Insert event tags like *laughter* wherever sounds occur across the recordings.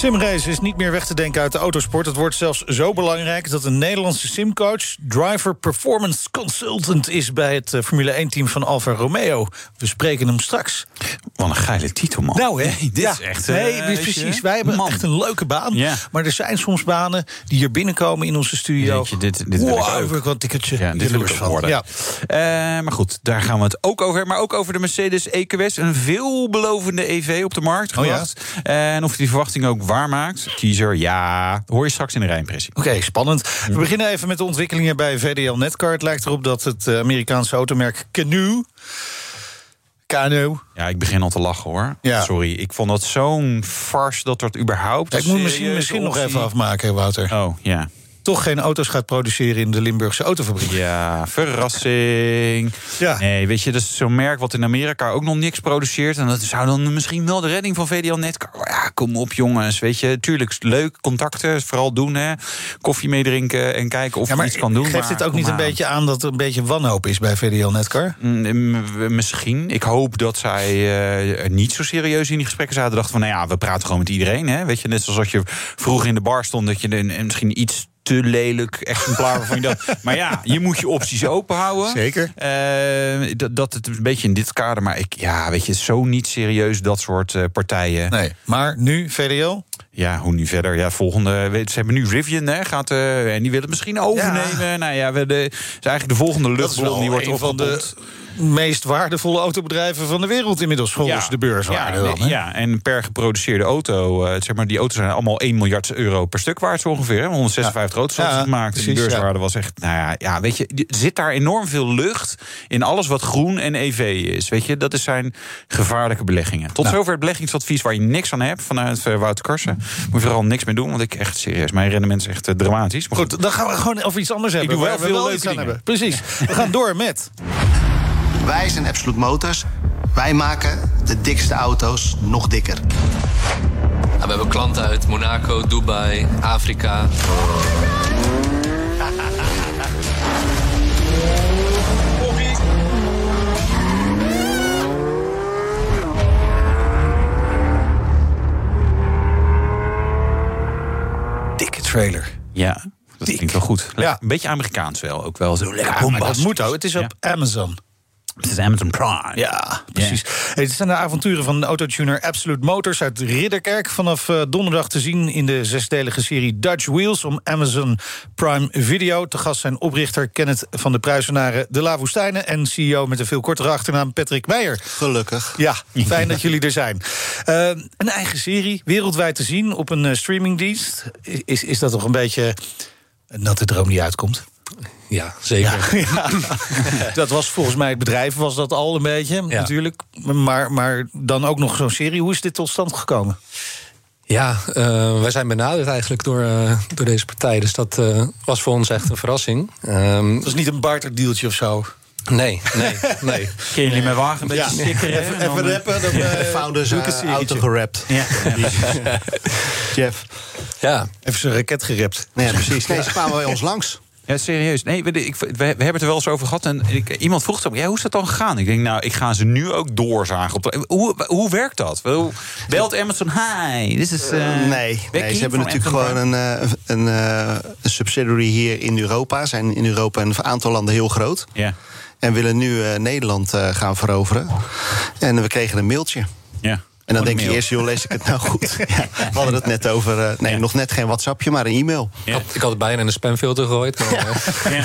Simrace is niet meer weg te denken uit de autosport. Het wordt zelfs zo belangrijk dat een Nederlandse simcoach... driver performance consultant is bij het eh, Formule 1-team van Alfa Romeo. We spreken hem straks. Wat een geile titel, man. Nou, hè? Nee, dit ja. is echt... Nee, uh, dus precies. Wij hebben man. echt een leuke baan. Ja. Maar er zijn soms banen die hier binnenkomen in onze studio. Weet je, dit, dit wil ik wow, ook. heb ik wel een tikkeltje Ja, dit wil ik worden. Ja. Eh, maar goed, daar gaan we het ook over. Maar ook over de Mercedes EQS. Een veelbelovende EV op de markt Oh ja? gebracht. En of die verwachting ook waarmaakt. Kiezer, ja. Hoor je straks in de rijimpressie. Oké, spannend. We beginnen even met de ontwikkelingen bij VDL Netcar. Het lijkt erop dat het eh, Amerikaanse automerk Canoo... Canoo... Ja, ik begin al te lachen hoor. Ja. Sorry, ik vond dat zo'n farce dat dat überhaupt... Ik moet misschien, misschien nog even afmaken, Wouter. Oh, ja. Toch geen auto's gaat produceren in de Limburgse autofabriek. Ja, verrassing. Ja. Nee, weet je, dat is zo'n merk wat in Amerika ook nog niks produceert. En dat zou dan misschien wel de redding van VDL Netcar. Oh Ja, kom op jongens, weet je. Tuurlijk, leuk, contacten, vooral doen hè. Koffie meedrinken en kijken of Ja, je iets kan doen. geeft maar dit ook niet een beetje aan dat er een beetje wanhoop is bij VDL Netcar? Mm, m- Misschien. Ik hoop dat zij er niet zo serieus in die gesprekken zaten. Dachten van, nou ja, we praten gewoon met iedereen. Hè? Weet je, net zoals als je vroeger in de bar stond... dat je een misschien iets te lelijk exemplaar waarvan je dacht... *laughs* maar ja, je moet je opties open houden. Zeker. Eh, dat, dat het een beetje in dit kader... maar ik, ja, weet je, zo niet serieus dat soort eh, partijen. Nee, maar nu VDL? Ja, hoe nu verder? Ja, volgende. weet- Ze hebben nu Rivian, hè, gaat, eh, en die willen het misschien overnemen. Nou ja, we de, is eigenlijk de volgende wel die wordt een van de meest waardevolle autobedrijven van de wereld inmiddels, volgens de beurswaarde. Ja, dan, hè? ja, en per geproduceerde auto, eh, zeg maar, die auto's zijn allemaal 1 miljard euro per stuk waard zo ongeveer. hè. 156 auto's Ja, gemaakt. precies, beurswaarde was echt, nou ja, ja, weet je, er zit daar enorm veel lucht in alles wat groen en EV is. Weet je, dat is zijn gevaarlijke beleggingen. Tot Nou. zover het beleggingsadvies waar je niks aan hebt vanuit eh, Wouter Moet je vooral niks mee doen, want ik echt serieus, mijn rendement is echt eh, dramatisch. Maar goed, Goed, dan gaan we gewoon over iets anders hebben. doe wel we veel leuke aan dingen. hebben. Precies. We gaan door met. Wij zijn Absolute Motors. Wij maken de dikste auto's nog dikker. we hebben klanten uit Monaco, Dubai, Afrika. Trailer. ja, dat klinkt wel goed. Ja. Een beetje Amerikaans wel, ook wel zo lekker Ja, dat moet ook. Het is op Amazon. Het is Amazon Prime. Ja, precies. Hey, dit zijn de avonturen van de autotuner Absolute Motors uit Ridderkerk. Vanaf eh, donderdag te zien in de zesdelige serie Dutch Wheels om Amazon Prime Video. Te gast zijn oprichter Kenneth van de Pruisenaren de La Woestijnen... en CEO met een veel kortere achternaam Patrick Meijer. Gelukkig. Ja, fijn dat jullie er zijn. Eh, een eigen serie, wereldwijd te zien op een eh, streamingdienst. Is, is dat toch een beetje een natte droom die uitkomt? Ja, zeker. Ja. *laughs* dat was volgens mij het bedrijf, was dat al een beetje, natuurlijk. Maar, maar dan ook nog zo'n serie. Hoe is dit tot stand gekomen? Ja, eh, wij zijn benaderd eigenlijk door, eh, door deze partij. Dus dat eh, was voor ons echt een verrassing. Ehm, Het was niet een barterdealtje of zo. nee, nee, nee. *laughs* Kun jullie mijn wagen een beetje Ja. Even, even rappen. Dan, *laughs* Founders uh, serietje. auto gerapt. Ja. Jeff. Ja, Even zijn raket gerept. Nee, ja, precies. Nee, ze kwamen bij ons langs. Ja, serieus. Nee, we, ik, we, we hebben het er wel eens over gehad. En ik, iemand vroeg zo, ja, hoe is dat dan gegaan? Ik denk, nou, ik ga ze nu ook doorzagen. Op de, hoe, hoe werkt dat? Wel, Belt Amazon, hi, dit is... eh, nee, nee, Becky ze hebben natuurlijk Amazon gewoon een, eh, een, eh, een subsidiary hier in Europa. Zijn in Europa een aantal landen heel groot. Ja, En willen nu eh, Nederland eh, gaan veroveren. En we kregen een mailtje. ja. En dan denk je eerst, joh, lees ik het nou goed? *laughs* ja, we hadden het net over, uh, nee, nog net geen WhatsAppje, maar een e-mail. Ja. Ik had het bijna in een spamfilter gegooid. Maar, *laughs* ja.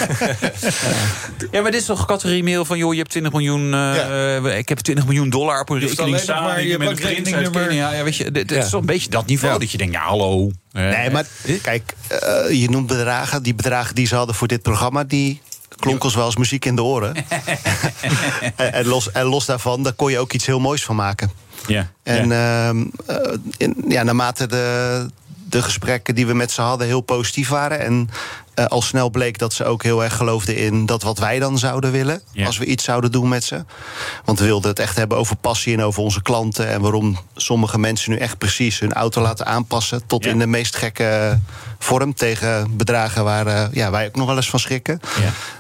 ja. maar dit is toch categorie mail van, joh, je hebt 20 miljoen, uh, ik heb 20 miljoen dollar op een rekening staan. Maar je met een rekeningnummer. Ja, ja, weet je, dit, dit is toch een beetje dat niveau dat je denkt, ja, hallo. Nee, maar kijk, uh, je noemt bedragen. Die bedragen die ze hadden voor dit programma, die klonk ons wel als muziek in de oren. en, *laughs* en, los, en los daarvan, daar kon je ook iets heel moois van maken. Ja. En ja. Uh, in, ja, naarmate de, de gesprekken die we met ze hadden heel positief waren. En uh, al snel bleek dat ze ook heel erg geloofden in dat wat wij dan zouden willen. Als we iets zouden doen met ze. Want we wilden het echt hebben over passie en over onze klanten. En waarom sommige mensen nu echt precies hun auto laten aanpassen. Tot in de meest gekke vorm. Tegen bedragen waar uh, ja, wij ook nog wel eens van schrikken.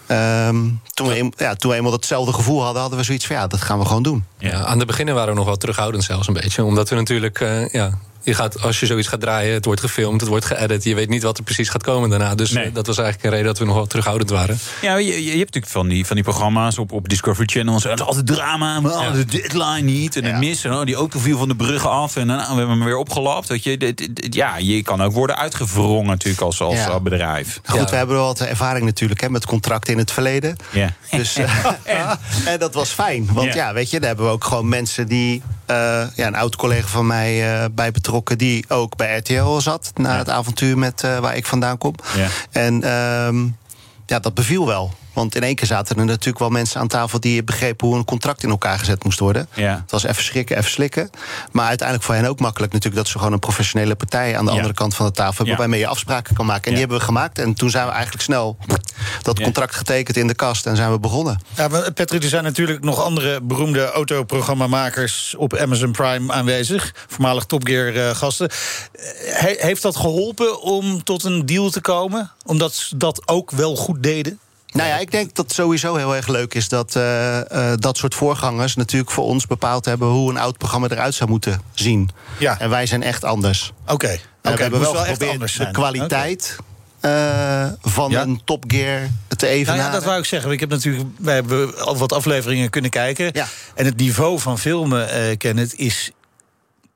Ja. Um, toen, we, ja, toen we eenmaal datzelfde gevoel hadden, hadden we zoiets van ja, dat gaan we gewoon doen. Ja, aan de beginnen waren we nog wel terughoudend zelfs een beetje. Omdat we natuurlijk. Uh, ja, je gaat, als je zoiets gaat draaien, het wordt gefilmd, het wordt geëdit. Je weet niet wat er precies gaat komen daarna. Dus nee. dat was eigenlijk een reden dat we nog wel terughoudend waren. Ja, je, je hebt natuurlijk van die, van die programma's op, op Discovery Channel. Het is altijd drama, maar ja. de deadline niet. En ja. het missen. Oh, die auto viel van de bruggen af en nou, we hebben hem weer opgelapt. Weet je, dit, dit, ja, je kan ook worden uitgevrongen natuurlijk als, als ja. bedrijf. Goed, we hebben wel wat ervaring natuurlijk hè, met contracten in het verleden. Ja. Dus, uh, *laughs* en, *laughs* en dat was fijn. Want ja, weet je, daar hebben we ook gewoon mensen die... Uh, ja, een oud collega van mij uh, bij betrokken... die ook bij RTL zat na ja. het avontuur met uh, waar ik vandaan kom. Ja. En um, ja, dat beviel wel. Want in één keer zaten er natuurlijk wel mensen aan tafel die begrepen hoe een contract in elkaar gezet moest worden. Ja. Het was even schrikken, even slikken. Maar uiteindelijk voor hen ook makkelijk natuurlijk dat ze gewoon een professionele partij aan de ja. andere kant van de tafel hebben. Ja. Waarmee je afspraken kan maken. En die hebben we gemaakt. En toen zijn we eigenlijk snel dat contract getekend in de kast en zijn we begonnen. Ja, Patrick, er zijn natuurlijk nog andere beroemde autoprogrammamakers op Amazon Prime aanwezig. Voormalig Top Gear uh, gasten. He heeft dat geholpen om tot een deal te komen? Omdat ze dat ook wel goed deden? Nou ja, ik denk dat het sowieso heel erg leuk is dat uh, uh, dat soort voorgangers natuurlijk voor ons bepaald hebben hoe een oud programma eruit zou moeten zien. Ja. En wij zijn echt anders. Oké. Okay. Okay, we hebben wel, wel geprobeerd de kwaliteit. Van ja. een Top Gear te evenaren. Nou ja, dat wou ik zeggen. Ik heb natuurlijk, wij hebben al wat afleveringen kunnen kijken. Ja. En het niveau van filmen, uh, Kenneth, is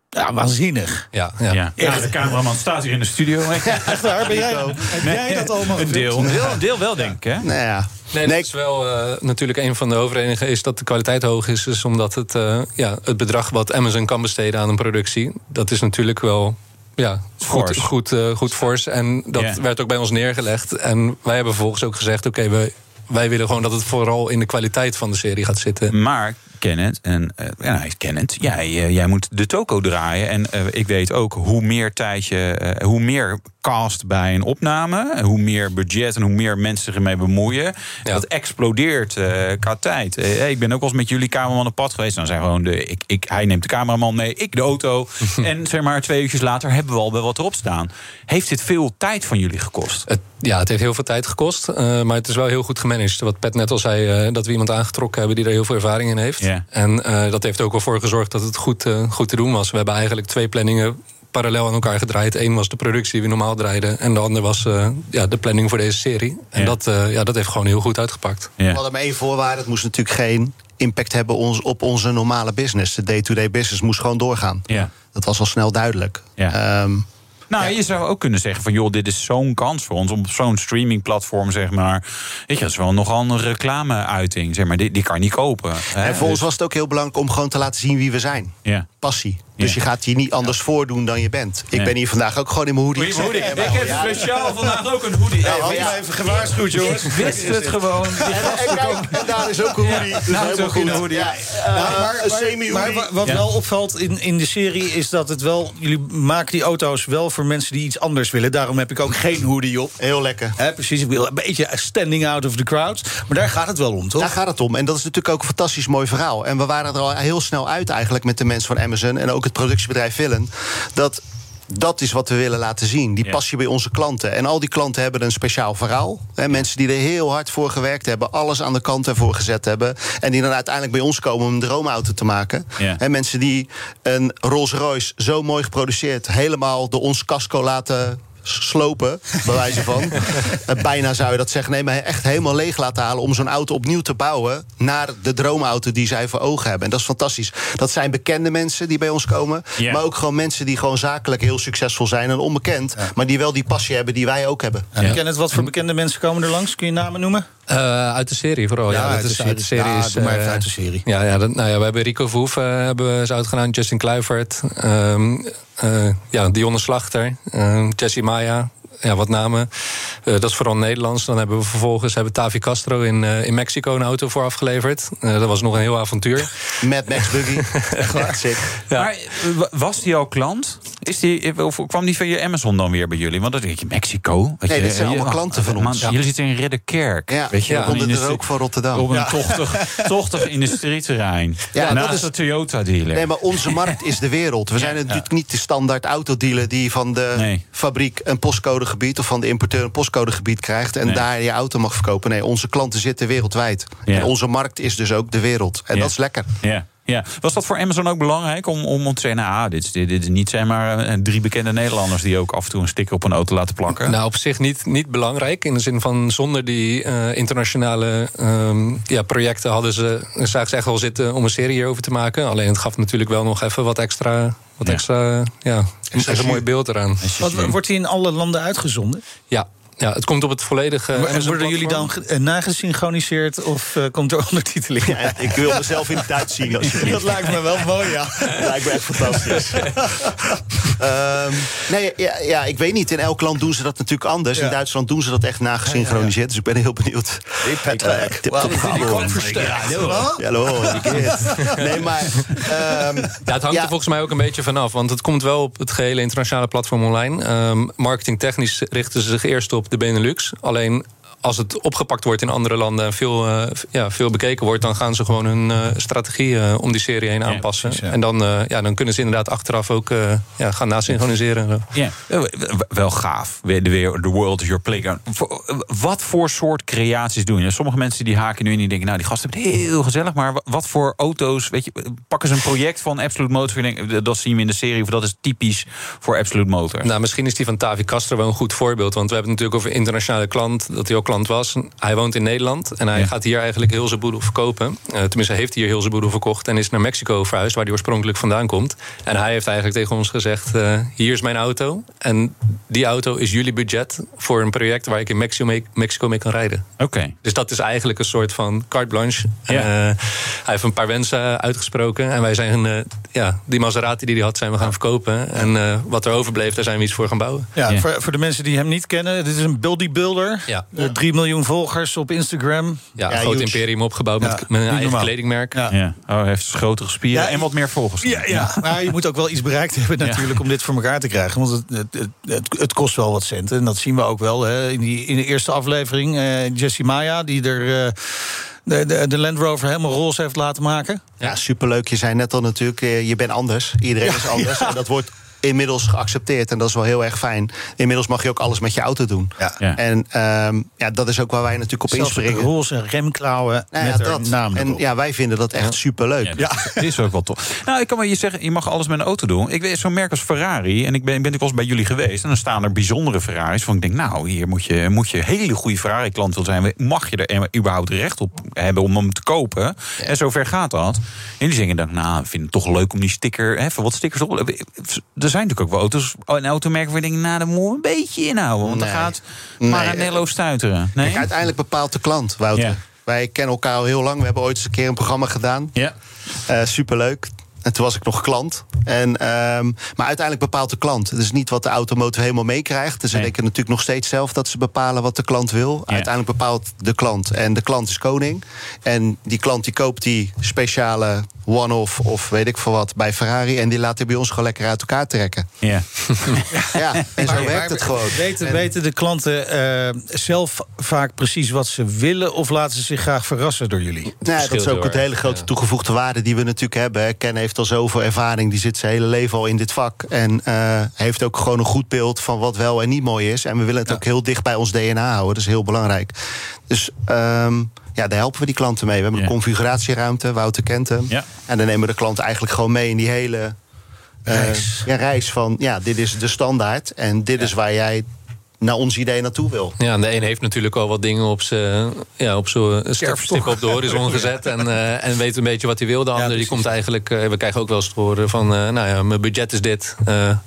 ja, waanzinnig. Ja, ja. ja. ja de cameraman staat hier in de studio. *laughs* Echt waar, ben jij, heb nee, jij dat allemaal Een deel, een deel, een deel wel, denk ik. Hè? Nou ja. Nee, dat is wel uh, natuurlijk een van de hoofdredenen is dat de kwaliteit hoog is. is omdat het, uh, ja, het bedrag wat Amazon kan besteden aan een productie... dat is natuurlijk wel ja, goed, goed, uh, goed fors. En dat yeah. werd ook bij ons neergelegd. En wij hebben vervolgens ook gezegd... oké, okay, we wij willen gewoon dat het vooral in de kwaliteit van de serie gaat zitten. Maar Kenneth, en uh, ja, Kenneth, jij, uh, jij moet de toko draaien. En uh, ik weet ook hoe meer tijd je, hoe meer cast bij een opname, hoe meer budget en hoe meer mensen zich ermee bemoeien. Ja. Dat explodeert qua tijd. ik ben ook wel eens met jullie cameraman op pad geweest. Dan zijn gewoon de, ik, ik, hij neemt de cameraman mee, ik de auto. *laughs* en zeg maar twee uurtjes later hebben we al wel wat erop staan. Heeft dit veel tijd van jullie gekost? Het, ja, het heeft heel veel tijd gekost. maar het is wel heel goed gemanaged. Wat Pat net al zei, dat we iemand aangetrokken hebben die er heel veel ervaring in heeft. En uh, dat heeft ook wel voor gezorgd dat het goed, uh, goed te doen was. We hebben eigenlijk twee planningen parallel aan elkaar gedraaid. Eén was de productie die we normaal draaiden. En de andere was uh, ja, de planning voor deze serie. En ja. Dat, ja, dat heeft gewoon heel goed uitgepakt. Ja. We hadden maar één voorwaarde. Het moest natuurlijk geen impact hebben op onze normale business. De day-to-day -day business moest gewoon doorgaan. Ja. Dat was al snel duidelijk. Ja. Um, nou, ja. je zou ook kunnen zeggen van... joh, dit is zo'n kans voor ons om op zo'n streamingplatform, zeg maar... Weet je, dat is wel nogal een reclame-uiting, zeg maar. Die, die kan je niet kopen. Hè? En voor ons was het ook heel belangrijk om gewoon te laten zien wie we zijn. Ja. Passie. Dus je gaat hier niet anders ja. voordoen dan je bent. Ik ben hier vandaag ook gewoon in mijn hoodie. Ik, hoodie. ik heb ja. speciaal vandaag ook een hoodie. Ja, had ja. even gewaarschuwd, jongens. Ik wist het gewoon. En, daar is ook een hoodie. Dus nou, is ook een hoodie. Ja. Uh, nou, maar, een semi-hoodie. Maar wat wel opvalt in, in de serie is dat het wel... Jullie maken die auto's wel voor mensen die iets anders willen. Daarom heb ik ook geen hoodie op. Heel lekker. He, precies, ik wil een beetje standing out of the crowd. Maar daar gaat het wel om, toch? Daar gaat het om. En dat is natuurlijk ook een fantastisch mooi verhaal. En we waren er al heel snel uit eigenlijk met de mensen van Amazon... en ook het productiebedrijf Villain. Dat dat is wat we willen laten zien. Die passie bij onze klanten. En al die klanten hebben een speciaal verhaal. Mensen die er heel hard voor gewerkt hebben. Alles aan de kant ervoor gezet hebben. En die dan uiteindelijk bij ons komen om een droomauto te maken. Ja. Hè, mensen die een Rolls Royce zo mooi geproduceerd. helemaal door ons casco laten slopen, bij wijze van. Bijna zou je dat zeggen. Nee, maar echt helemaal leeg laten halen om zo'n auto opnieuw te bouwen naar de droomauto die zij voor ogen hebben. En dat is fantastisch. Dat zijn bekende mensen die bij ons komen, Ja. maar ook gewoon mensen die gewoon zakelijk heel succesvol zijn en onbekend, maar die wel die passie hebben die wij ook hebben. Ja. Ken het wat voor bekende mensen komen er langs? Kun je namen noemen? Eh, uit de serie vooral. Ja, Ja, dat uit de is, serie. uit de serie. Ja, is, doe maar eh, uit de serie. Ja, ja, dat, nou ja, we hebben Rico Verhoeven eh, hebben ze uitgedaan, Justin Kluivert, ehm, eh, ja, Dionne Slachter, ehm, Jessie Maya. Ja, wat namen. Eh, dat is vooral Nederlands. Dan hebben we vervolgens hebben Tavi Castro in, eh, in Mexico een auto voor afgeleverd. Eh, dat was nog een heel avontuur. *laughs* Mad Max Buggy. Echt waar. Sick. Maar wa- was die al klant? Is die, of kwam die via Amazon dan weer bij jullie? Want dat denk je, Mexico. Weet Nee, dit zijn allemaal klanten van man, ons. Ja. Jullie zitten in Ridderkerk. Ja, weet je, ja, onder de rook van Rotterdam. Op een Ja. tochtig, *laughs* tochtig industrieterrein. Ja, Ja, dat is- de Toyota-dealer. Nee, maar onze markt is de wereld. We zijn natuurlijk niet de standaard autodealer die van de fabriek een postcodegebied of van de importeur een postcodegebied krijgt en Nee. daar je auto mag verkopen. Nee, onze klanten zitten wereldwijd. Ja. En onze markt is dus ook de wereld. En Ja. dat is lekker. Ja. Ja. Was dat voor Amazon ook belangrijk om, om, te zeggen... nou, dit, is- dit, dit is niet zeg maar eh, drie bekende Nederlanders... die ook af en toe een sticker op een auto laten plakken? Nou, op zich niet, niet belangrijk. In de zin van zonder die eh, internationale ehm, ja, projecten hadden ze, zagen ze echt wel zitten om een serie hierover te maken. Alleen het gaf natuurlijk wel nog even wat extra. Wat Ja. extra ja, een, een mooi beeld eraan. Wat, wordt die in alle landen uitgezonden? Ja, ja, het komt op het volledige. En worden jullie dan eh, nagesynchroniseerd of eh, komt er *laughs* ondertiteling? Ja, ik wil mezelf in het Duits zien. alsjeblieft. Dat lijkt me wel mooi, ja. Dat *laughs* lijkt me echt fantastisch. *laughs* Ehm, nee, ja, ja, ik weet niet. In elk land doen ze dat natuurlijk anders. In. Duitsland doen ze dat echt nagesynchroniseerd. Dus ik ben heel benieuwd. Hey Patrick, verstaan? Ja, hallo? Nee, maar... ehm, Ja, het hangt er volgens mij ook een beetje vanaf. Want het komt wel op het gehele internationale platform online. Ehm marketingtechnisch richten ze zich eerst op de Benelux. Alleen als het opgepakt wordt in andere landen en veel, eh, ja, veel bekeken wordt, dan gaan ze gewoon hun eh, strategie eh, om die serie heen aanpassen. En dan, eh, ja, dan kunnen ze inderdaad achteraf ook eh, ja, gaan nasynchroniseren. en zo. Ja, wel gaaf. Weer de weer- The world is your playground. Wat voor soort creaties doen je? Sommige mensen die haken nu in die denken... nou, die gasten hebben het heel gezellig... maar wa- wat voor auto's... Weet je, pakken ze een project van Absolute Motor... en denken, dat zien we in de serie... of dat is typisch voor Absolute Motor. Nou, misschien is die van Tavi Castro wel een goed voorbeeld. Want we hebben het natuurlijk over internationale klant. Dat hij ook klant was. Hij woont in Nederland. En hij Ja. gaat hier eigenlijk heel zijn boedel verkopen. Eh, tenminste, hij heeft hier heel zijn boedel verkocht. En is naar Mexico verhuisd, waar hij oorspronkelijk vandaan komt. En hij heeft eigenlijk tegen ons gezegd: eh, Hier is mijn auto. En die auto is jullie budget voor een project waar ik in Mexico mee, Mexico mee kan rijden. Oké. Dus dat is eigenlijk een soort van carte blanche. Ja. Eh, hij heeft een paar wensen uitgesproken. En wij zijn, eh, ja, die Maserati die hij had, zijn we gaan verkopen. En eh, wat er overbleef, daar zijn we iets voor gaan bouwen. Ja, Voor, voor de mensen die hem niet kennen, dit is een bodybuilder. Ja. Eh, 3 miljoen volgers op Instagram. Ja, een groot imperium opgebouwd met, Ja, met een eigen normaal. kledingmerk. Ja. Ja. Oh, hij heeft grotere spieren Ja, en wat meer volgers. Ja, ja. maar je moet ook wel iets bereikt hebben Ja. natuurlijk om dit voor elkaar te krijgen. Want het, het, het, kost wel wat centen. En dat zien we ook wel. Hè. In, die, in de eerste aflevering, eh Jessie Maya, die er eh, de, de, de Land Rover helemaal roze heeft laten maken. Ja, superleuk. Je zei net al natuurlijk, eh, je bent anders. Iedereen is anders. En dat wordt inmiddels geaccepteerd. En dat is wel heel erg fijn. Inmiddels mag je ook alles met je auto doen. Ja. Ja. En ehm, ja, dat is ook waar wij natuurlijk op Zelfs inspringen. roze remklauwen Nou ja, met dat. naam En ja, wij vinden dat echt superleuk. Ja, dat is ook wel tof. *laughs* Nou, ik kan wel je zeggen, je mag alles met een auto doen. Ik weet zo'n merk als Ferrari, en ik ben, ben ik wel eens bij jullie geweest... en dan staan er bijzondere Ferraris. Van ik denk, nou, hier moet je, moet je een hele goede Ferrari-klant wil zijn... mag je er überhaupt recht op hebben om hem te kopen. En zover gaat dat. En die zeggen dan, nou, ik vind het toch leuk om die sticker... Hè, even wat stickers op. Er zijn natuurlijk ook wel auto's, een automerk waar je denkt... nou, daar moet een beetje inhouden, want dan Nee. gaat Nee. Maranello stuiteren. Nee? Kijk, uiteindelijk bepaalt de klant, Wouter. Ja. Wij kennen elkaar al heel lang. We hebben ooit eens een keer een programma gedaan. Ja. Eh, superleuk. En toen was ik nog klant. En, ehm, maar uiteindelijk bepaalt de klant. Het is niet wat de automotive helemaal meekrijgt. Dus ze Nee. denken natuurlijk nog steeds zelf dat ze bepalen wat de klant wil. Uiteindelijk bepaalt de klant. En de klant is koning. En die klant die koopt die speciale one-off of weet ik veel wat bij Ferrari. En die hij bij ons gewoon lekker uit elkaar trekken. Ja. *laughs* Ja, en zo Maar- werkt maar het gewoon. Weten, En- weten de klanten eh, zelf vaak precies wat ze willen... of laten ze zich graag verrassen door jullie? Nou, ja, dat is ook het hele grote ja. toegevoegde waarde die we natuurlijk hebben. Ken heeft al zoveel ervaring, die zit zijn hele leven al in dit vak. En eh, heeft ook gewoon een goed beeld van wat wel en niet mooi is. En we willen het ook heel dicht bij ons DNA houden. Dat is heel belangrijk. Dus ehm, ja, daar helpen we die klanten mee. We hebben Ja. een configuratieruimte, Wouter kent hem. Ja. En dan nemen we de klant eigenlijk gewoon mee in die hele reis. ja, reis van ja, dit is de standaard en dit is waar jij naar ons idee naartoe wil. Ja, en de een heeft natuurlijk al wat dingen op zijn ja, op stip op de horizon *laughs* gezet. En, uh, en weet een beetje wat hij wil. De ander die komt eigenlijk. Uh, we krijgen ook wel eens te horen van. Uh, nou ja, mijn budget is dit.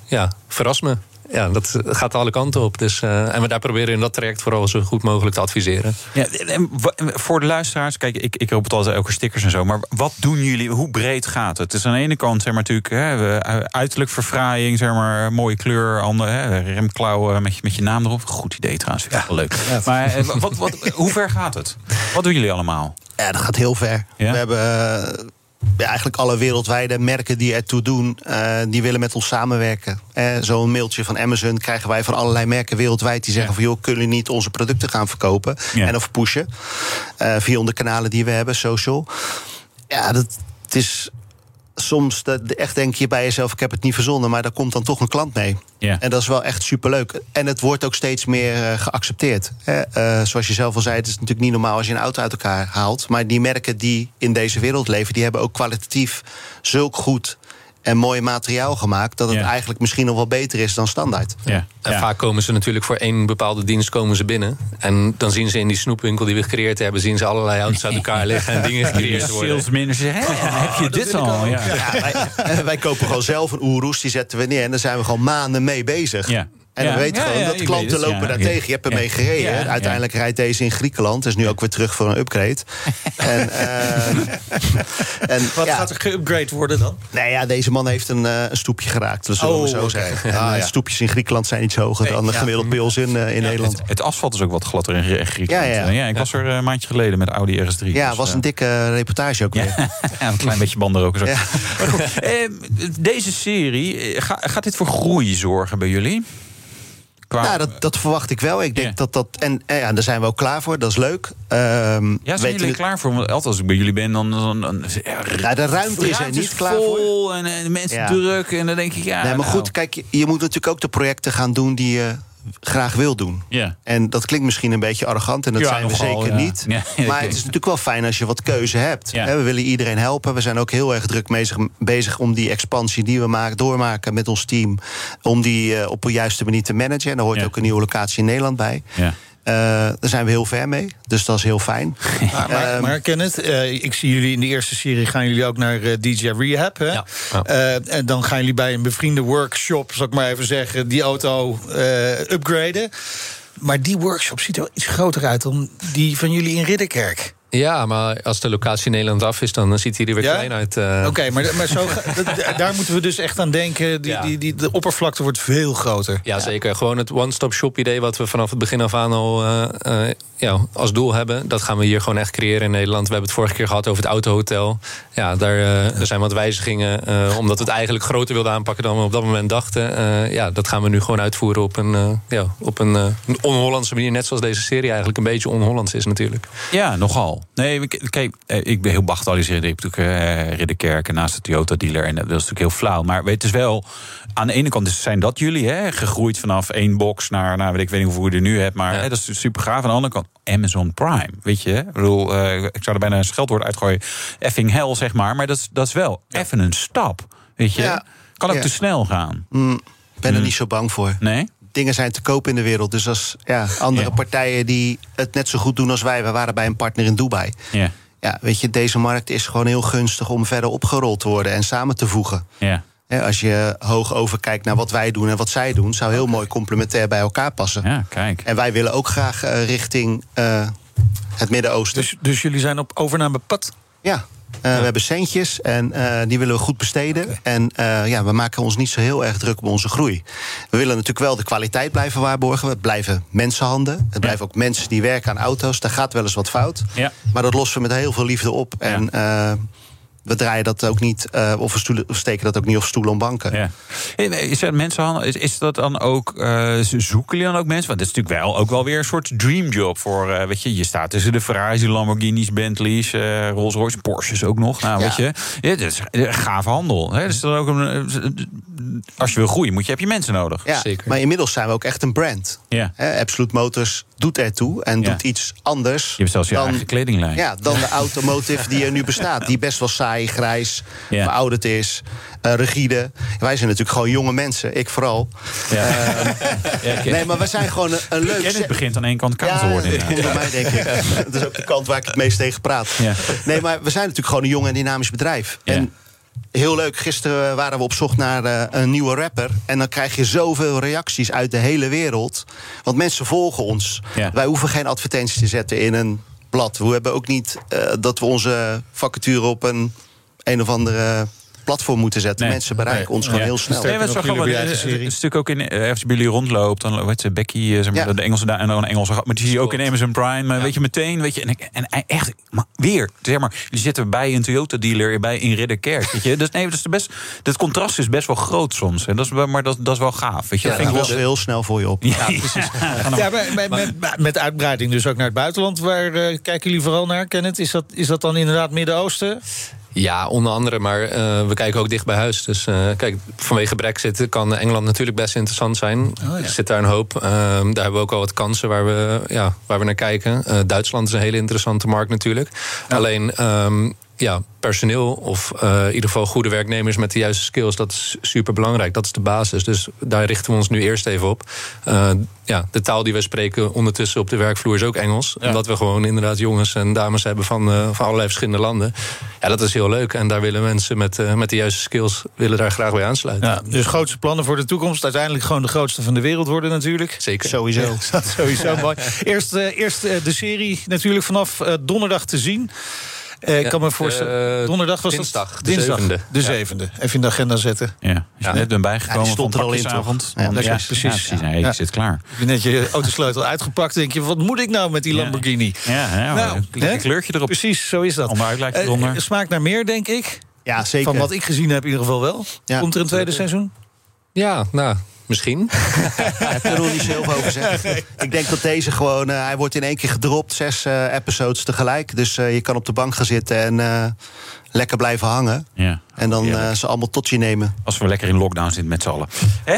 ja, verras me ja, dat gaat alle kanten op. Dus, uh, en we daar proberen in dat traject vooral zo goed mogelijk te adviseren. Ja, en voor de luisteraars, kijk, ik, ik roep het altijd elke stickers en zo. Maar wat doen jullie? Hoe breed gaat het? Het is aan de ene kant, zeg maar, natuurlijk hè, uiterlijk verfraaiing, zeg maar, mooie kleur, andere, hè, remklauwen met je, met je naam erop. Goed idee trouwens, vind ik wel leuk. Maar eh, wat, wat, *laughs* hoe ver gaat het? Wat doen jullie allemaal? Ja, dat gaat heel ver. We hebben uh, eigenlijk alle wereldwijde merken die ertoe doen, uh, die willen met ons samenwerken. Uh, Zo'n mailtje van Amazon krijgen wij van allerlei merken wereldwijd die zeggen ja. van joh, kunnen niet onze producten gaan verkopen ja. en of pushen uh, via de kanalen die we hebben, social. Ja, dat het is soms dat, echt denk je bij jezelf: ik heb het niet verzonnen, maar daar komt dan toch een klant mee. En dat is wel echt superleuk. En het wordt ook steeds meer uh, geaccepteerd. Hè? Uh, zoals je zelf al zei, het is natuurlijk niet normaal als je een auto uit elkaar haalt. Maar die merken die in deze wereld leven, die hebben ook kwalitatief zulk goed en mooi materiaal gemaakt... dat het ja. eigenlijk misschien nog wel beter is dan standaard. Ja. En ja. vaak komen ze natuurlijk voor één bepaalde dienst komen ze binnen. En dan zien ze in die snoepwinkel die we gecreëerd hebben... zien ze allerlei auto's uit elkaar *laughs* liggen en dingen gecreëerd worden. Salesmen zeggen, heb je dit al? Ja. Wij, *laughs* wij, kopen gewoon zelf een oeroes, die zetten we neer... en daar zijn we gewoon maanden mee bezig. Ja. En dan weet je gewoon dat klanten lopen daar tegen. Je hebt ermee gereden. Uiteindelijk rijdt deze in Griekenland. Is nu ook weer terug voor een upgrade. *laughs* en, uh, en, Wat gaat er geupgrade worden dan? Nou ja, deze man heeft een, uh, een stoepje geraakt. Dat zullen we oh, zo okay. zeggen. *laughs* Ah, stoepjes in Griekenland zijn iets hoger dan de gemiddeld bij ons in, uh, in Nederland. Het, het, asfalt is ook wat gladder in Griekenland. Ja, ja. ik was er een maandje geleden met Audi RS3. Ja, dus, was een dikke reportage ook weer. *laughs* ja, een klein beetje banden ook. Zo. deze serie, gaat dit voor groei zorgen bij jullie? Qua... Ja, dat, dat verwacht ik wel. Ik denk yeah. dat dat. En, en ja, daar zijn we ook klaar voor. Dat is leuk. Um, ja, zijn jullie we... klaar voor? Want altijd als ik bij jullie ben, dan. dan, dan ja, de ruimte is er niet klaar voor. En, mensen ja. druk. En dan denk ik, ja. Nee, maar nou. goed, kijk, je, je moet natuurlijk ook de projecten gaan doen die je graag wil doen. Yeah. En dat klinkt misschien een beetje arrogant en dat ja, zijn we nogal, zeker ja. niet. *laughs* Ja, maar het is natuurlijk wel fijn als je wat keuze hebt. Ja. We willen iedereen helpen. We zijn ook heel erg druk bezig, bezig om die expansie die we maken, doormaken met ons team. Om die uh, op een juiste manier te managen. En daar hoort ook een nieuwe locatie in Nederland bij. Uh, daar zijn we heel ver mee, dus dat is heel fijn. *laughs* Maar, maar, maar Kenneth, uh, ik zie jullie in de eerste serie... gaan jullie ook naar uh, DJ Rehab. Hè? Ja. Ja. en dan gaan jullie bij een bevriende workshop... zal ik maar even zeggen, die auto upgraden. Maar die workshop ziet er wel iets groter uit... dan die van jullie in Ridderkerk. Ja, maar als de locatie in Nederland af is, dan ziet hij er weer ja? klein uit. Uh... Oké, okay, maar, maar zo, *laughs* daar moeten we dus echt aan denken. Die, ja. die, die, de oppervlakte wordt veel groter. Ja, zeker. Gewoon het one-stop-shop idee... wat we vanaf het begin af aan al uh, uh, ja, als doel hebben... dat gaan we hier gewoon echt creëren in Nederland. We hebben het vorige keer gehad over het autohotel. Ja, daar er zijn wat wijzigingen. omdat we het eigenlijk groter wilden aanpakken dan we op dat moment dachten. ja, dat gaan we nu gewoon uitvoeren op een, ja, op een on-Hollandse manier. Net zoals deze serie eigenlijk een beetje on-Hollands is natuurlijk. Ja, nogal. Nee, kijk, ik ben heel bagatelliseerd. Ik heb natuurlijk uh, Ridderkerk naast de Toyota-dealer. En dat is natuurlijk heel flauw. Maar het is wel... Aan de ene kant zijn dat jullie, hè, gegroeid vanaf één box naar, nou, weet ik weet niet hoeveel je er nu hebt. Maar ja. hè, dat is super gaaf. Aan de andere kant, Amazon Prime, weet je. Ik bedoel, uh, ik zou er bijna een scheldwoord uitgooien. Effing hell, zeg maar. Maar dat is, dat is wel even een stap, weet je. Ja. Kan ook ja. te snel gaan. Mm, ben er mm. niet zo bang voor. Nee? Dingen zijn te koop in de wereld. Dus als ja, andere ja. partijen die het net zo goed doen als wij... we waren bij een partner in Dubai. Ja. Ja, weet je, deze markt is gewoon heel gunstig... om verder opgerold te worden en samen te voegen. Ja. Als je hoog overkijkt naar wat wij doen en wat zij doen... zou heel mooi complementair bij elkaar passen. Ja, kijk. En wij willen ook graag uh, richting uh, het Midden-Oosten. Dus, dus jullie zijn op overnamepad? Ja, Uh, ja. We hebben centjes en uh, die willen we goed besteden. Okay. En uh, ja, we maken ons niet zo heel erg druk op onze groei. We willen natuurlijk wel de kwaliteit blijven waarborgen. Het blijven mensenhanden. Het ja. blijven ook mensen die werken aan auto's. Daar gaat wel eens wat fout. Ja. Maar dat lossen we met heel veel liefde op. En we draaien dat ook niet, uh, of we stoelen, steken dat ook niet op stoelen om banken. Ja. Is dat mensenhandel? Is, is dat dan ook, uh, zoeken jullie dan ook mensen? Want het is natuurlijk wel ook wel weer een soort dreamjob voor, uh, weet je, je staat tussen de Ferraris, Lamborghinis, Bentleys, Rolls Royce, Porsches ook nog. Nou, ja. weet je, ja, dat is gave handel. Hè? Dus dat ook een, als je wil groeien, moet je, heb je mensen nodig. Ja, Zeker. maar inmiddels zijn we ook echt een brand. Ja. Hè, Absolute Motors doet ertoe en Ja. doet iets anders. Je hebt zelfs je dan, eigen kledinglijn. Ja, dan de automotive die er nu bestaat. Die best wel saai, grijs, Ja. verouderd is, eh, rigide. Wij zijn natuurlijk gewoon jonge mensen, ik vooral. Ja. Ehm, *laughs* nee, maar we zijn gewoon een, een leuk... Kennis begint aan één kant koud te worden. mij denk ik. *laughs* Dat is ook de kant waar ik het meest tegen praat. Ja. Nee, maar we zijn natuurlijk gewoon een jong en dynamisch bedrijf. Ja. En heel leuk, gisteren waren we op zoek naar eh, een nieuwe rapper. En dan krijg je zoveel reacties uit de hele wereld. Want mensen volgen ons. Ja. Wij hoeven geen advertenties te zetten in een blad. We hebben ook niet eh, dat we onze vacature op een een of andere platform moeten zetten. Nee. Mensen bereiken Nee. ons gewoon Ja. heel snel. Nee, maar het is ook in, eh, als je bij jullie rondloopt, dan weet je, Becky, eh, zeg maar, Ja. de Engelse daar en dan een Engelse, maar die zie je ook in Amazon Prime. eh, Weet je meteen, weet je, en, ik- en echt, maar weer, zeg maar, jullie zitten bij een Toyota dealer bij in Ridderkerk, weet je. *laughs* Dus nee, dat is de best, dat contrast is best wel groot soms, en dat is, wel- maar dat, dat is wel gaaf, weet je. Ja, dat dat vind ik was wel. heel snel voor je op. Ja, precies. *laughs* Ja, maar, met, met, met uitbreiding dus ook naar het buitenland. Waar kijken jullie vooral naar, Kenneth? Is dat, is dat dan inderdaad Midden-Oosten? Ja, onder andere, maar eh, we kijken ook dicht bij huis. Dus eh, kijk, vanwege Brexit kan Engeland natuurlijk best interessant zijn. Oh, ja. Er zit daar een hoop. Ehm, daar hebben we ook al wat kansen waar we, ja, waar we naar kijken. Eh, Duitsland is een hele interessante markt natuurlijk. Alleen. ehm, ja, personeel of eh, in ieder geval goede werknemers met de juiste skills, dat is super belangrijk. Dat is de basis. Dus daar richten we ons nu eerst even op. Eh, ja, de taal die we spreken ondertussen op de werkvloer is ook Engels. Omdat we gewoon inderdaad jongens en dames hebben van, eh, van allerlei verschillende landen. Ja, dat is heel leuk. En daar willen mensen met, met de juiste skills willen daar graag bij aansluiten. Ja, dus grootste plannen voor de toekomst. Uiteindelijk gewoon de grootste van de wereld worden natuurlijk. Zeker. Sowieso. *laughs* Dat sowieso mooi. Eerst, eerst de serie natuurlijk vanaf donderdag te zien. Eh, ik Ja, kan me voorstellen. eh, donderdag was dinsdag, dat? de dinsdag, zevende. De Ja. zevende. Even in de agenda zetten. Ja, als je net bent bijgekomen Ja, stond van er al in, pakjesavond. Ja, precies. precies. Ja, precies. Nee, Ja. ik zit klaar. Heb je net je autosleutel uitgepakt. denk je, wat moet ik nou met die. Lamborghini? Ja, ja Nou, een kleurtje erop. Precies, zo is dat. Onderuitlaatje Eh, eronder. smaakt naar meer, denk ik. Ja, zeker. Van wat ik gezien heb in ieder geval wel. Ja. Komt er een tweede seizoen? Ja, nou, misschien. *laughs* Daar we niet zoveel over zeggen. Ik denk dat deze gewoon... eh, hij wordt in één keer gedropt, zes eh, episodes tegelijk. Dus eh, je kan op de bank gaan zitten en eh, lekker blijven hangen. Ja. En dan eh, ze allemaal tot je nemen. Als we lekker in lockdown zitten met z'n allen. Hè?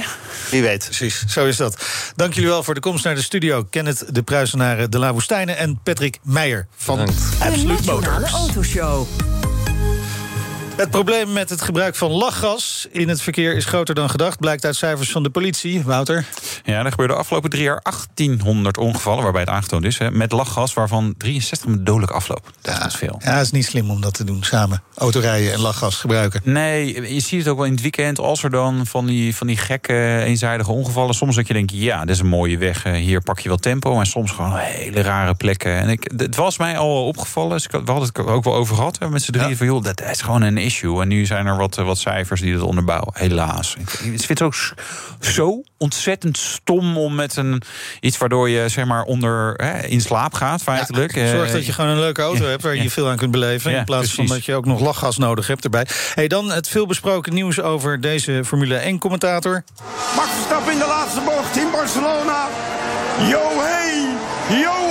Wie weet. Precies, zo is dat. Dank jullie wel voor de komst naar de studio. Kenneth de Pruisenaren de La Woestijnen en Patrick Meijer van. De Nationale Motors. Autoshow. Het probleem met het gebruik van lachgas in het verkeer is groter dan gedacht, blijkt uit cijfers van de politie. Wouter? Ja, er gebeurde de afgelopen drie jaar 1800 ongevallen, waarbij het aangetoond is, hè, met lachgas, waarvan 63 met dodelijk afloop. Dat is best veel. Ja, het is niet slim om dat te doen samen. Autorijden en lachgas gebruiken. Nee, je ziet het ook wel in het weekend. Als er dan van die, van die gekke, eenzijdige ongevallen... soms dat je denkt, ja, dit is een mooie weg. eh, Hier pak je wel tempo. En soms gewoon hele rare plekken. En ik, het was mij al opgevallen. Dus we hadden het ook wel over gehad hè, met z'n drieën. Ja. Van, joh, dat is gewoon een issue. En nu zijn er wat, eh, wat cijfers die dat onderbouwen. Helaas. Ik, vind het ook zo ontzettend stom om met een, iets waardoor je zeg maar onder hè, in slaap gaat, feitelijk. Zorg Eh, dat je gewoon een leuke auto ja, hebt waar je ja. veel aan kunt beleven. Ja, in plaats van dat je ook nog lachgas nodig hebt erbij. Hey, dan het veelbesproken nieuws over deze Formule 1-commentator. Max Verstappen in de laatste bocht in Barcelona. Yo hey, yo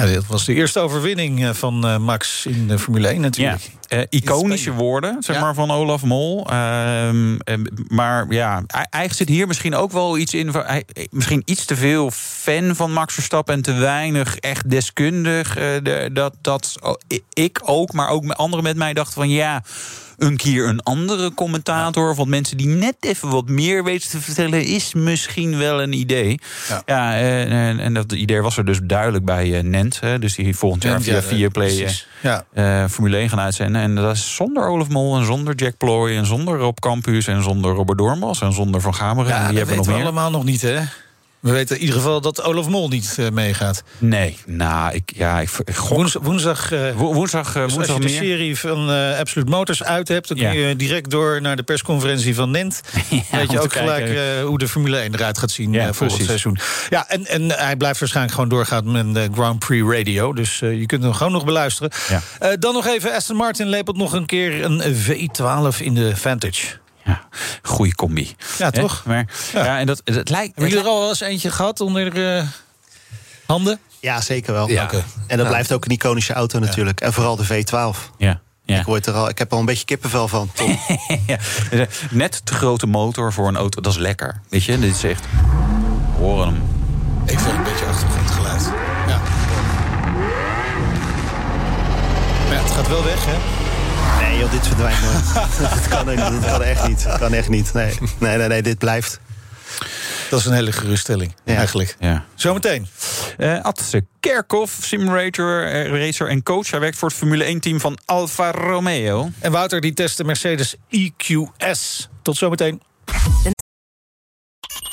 Ja, dit was de eerste overwinning eh, van eh, Max in de Formule 1 Ja, natuurlijk. eh, iconische woorden, zeg Ja. maar, van Olaf Mol. Eh, maar ja, eigenlijk zit hier misschien ook wel iets in... misschien iets te veel fan van Max Verstappen... en te weinig echt deskundig. de- dat, dat ik ook, maar ook met anderen met mij dachten van... ja, een keer een andere commentator... of wat mensen die net even wat meer weten te vertellen... is misschien wel een idee. Ja. Ja, eh, en, en dat idee was er dus duidelijk bij eh, Nent. Hè, dus die volgend jaar Ja, via ja, Viaplay... eh, precies. Ja. Formule 1 gaan uitzenden. En dat is zonder Olaf Mol en zonder Jack Ploy... en zonder Rob Campus en zonder Robert Doornbos en zonder Van Gameren. Ja, dat die hebben nog meer. allemaal nog niet, hè? We weten in ieder geval dat Olaf Mol niet eh, meegaat. Nee, nou, ik, ja, ik, gok... Woens- woensdag, eh, Wo- woensdag, eh, dus als je de meer. serie van Absolute Motors uit hebt... dan kun Ja. je direct door naar de persconferentie van Nent. *laughs* Ja, weet je ook gelijk hoe de Formule 1 eruit gaat zien Ja, volgend seizoen. Ja, en, en hij blijft waarschijnlijk gewoon doorgaan met de Grand Prix Radio. Dus je kunt hem gewoon nog beluisteren. Dan nog even, Aston Martin lepelt nog een keer een V12 in de Vantage. Ja, goeie combi. Ja, toch? Maar, ja. en dat, het lijkt... Hebben jullie er al wel eens eentje gehad onder eh, handen? Ja, zeker wel. Ja. En dat Ja. blijft ook een iconische auto natuurlijk. En vooral de V12. Ja. Ik, word er al, ik heb er al een beetje kippenvel van, Tom. *laughs* ja. Net te grote motor voor een auto, dat is lekker. Weet je, dit is echt... Horen hem. Ik vind een beetje achtergrondgeluid. Ja. Maar ja, het gaat wel weg, hè? Nee, joh, dit verdwijnt nooit. dat, kan, dat kan echt niet. Dat kan echt niet. Nee, nee, nee, nee dit blijft. Dat is een hele geruststelling, ja. eigenlijk. Ja. Zometeen. Uh, Atse Kerkhoff, simracer, racer en coach. Hij werkt voor het Formule 1-team van Alfa Romeo. En Wouter die test de Mercedes EQS. Tot zometeen.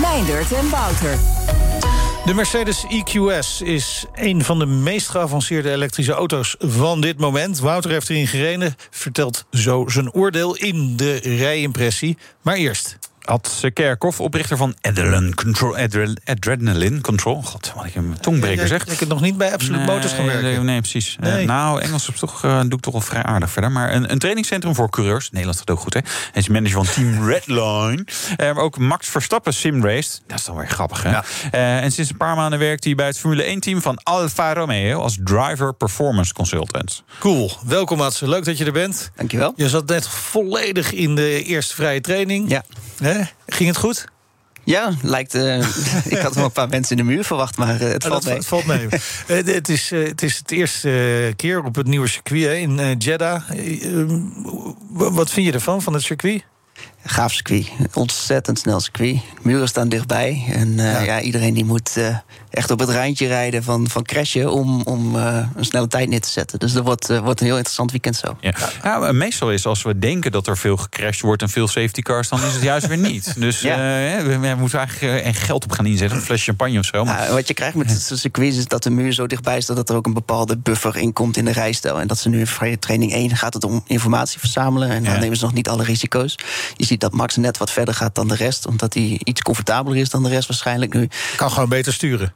Meindert en Wouter. De Mercedes EQS is een van de meest geavanceerde elektrische auto's van dit moment. Wouter heeft erin gereden, vertelt zo zijn oordeel in de rijimpressie. Maar eerst. Ad Kerkhoff, oprichter van Adrenaline Control. Adrenaline Control. God, wat ik een tongbreker zeg. Ik heb nog niet bij Absolute nee, Motors gaan werken. Nee, nee precies. Nee. Uh, nou, Engels op toch, uh, doe ik toch wel vrij aardig verder. Maar een, een trainingscentrum voor coureurs. Nederland gaat ook goed, hè. Hij is manager van Team *laughs* Redline. Uh, maar ook Max Verstappen simrace. Dat is dan weer grappig, hè. Ja. en sinds een paar maanden werkt hij bij het Formule 1-team van Alfa Romeo... als driver performance consultant. Cool. Welkom, Mats. Leuk dat je er bent. Dankjewel. Je zat net volledig in de eerste vrije training. Ja. Hè? Ging het goed? Ja, lijkt. Uh, *laughs* ik had wel een paar mensen in de muur verwacht, maar uh, het, oh, valt dat, het valt mee. *laughs* uh, het, is, het is het eerste keer op het nieuwe circuit hè, in Jeddah. wat vind je ervan, van het circuit? Gaaf circuit. Ontzettend snel circuit. Muren staan dichtbij. En ja. ja. iedereen die moet echt op het randje rijden van, van crashen om, om uh, een snelle tijd neer te zetten. Dus dat wordt, uh, wordt een heel interessant weekend zo. Ja. ja. meestal is als we denken dat er veel gecrashed wordt en veel safety cars, dan is het juist weer niet. *laughs* Dus ja. uh, we, we, moeten eigenlijk en geld op gaan inzetten, een flesje champagne of zo. Maar... wat je krijgt met het circuit is dat de muur zo dichtbij is dat er ook een bepaalde buffer in komt in de rijstijl. En dat ze nu in vrije training 1 gaat het om informatie verzamelen. En dan nemen ze nog niet alle risico's. Je ziet dat Max net wat verder gaat dan de rest, omdat hij iets comfortabeler is dan de rest waarschijnlijk nu. Kan gewoon beter sturen.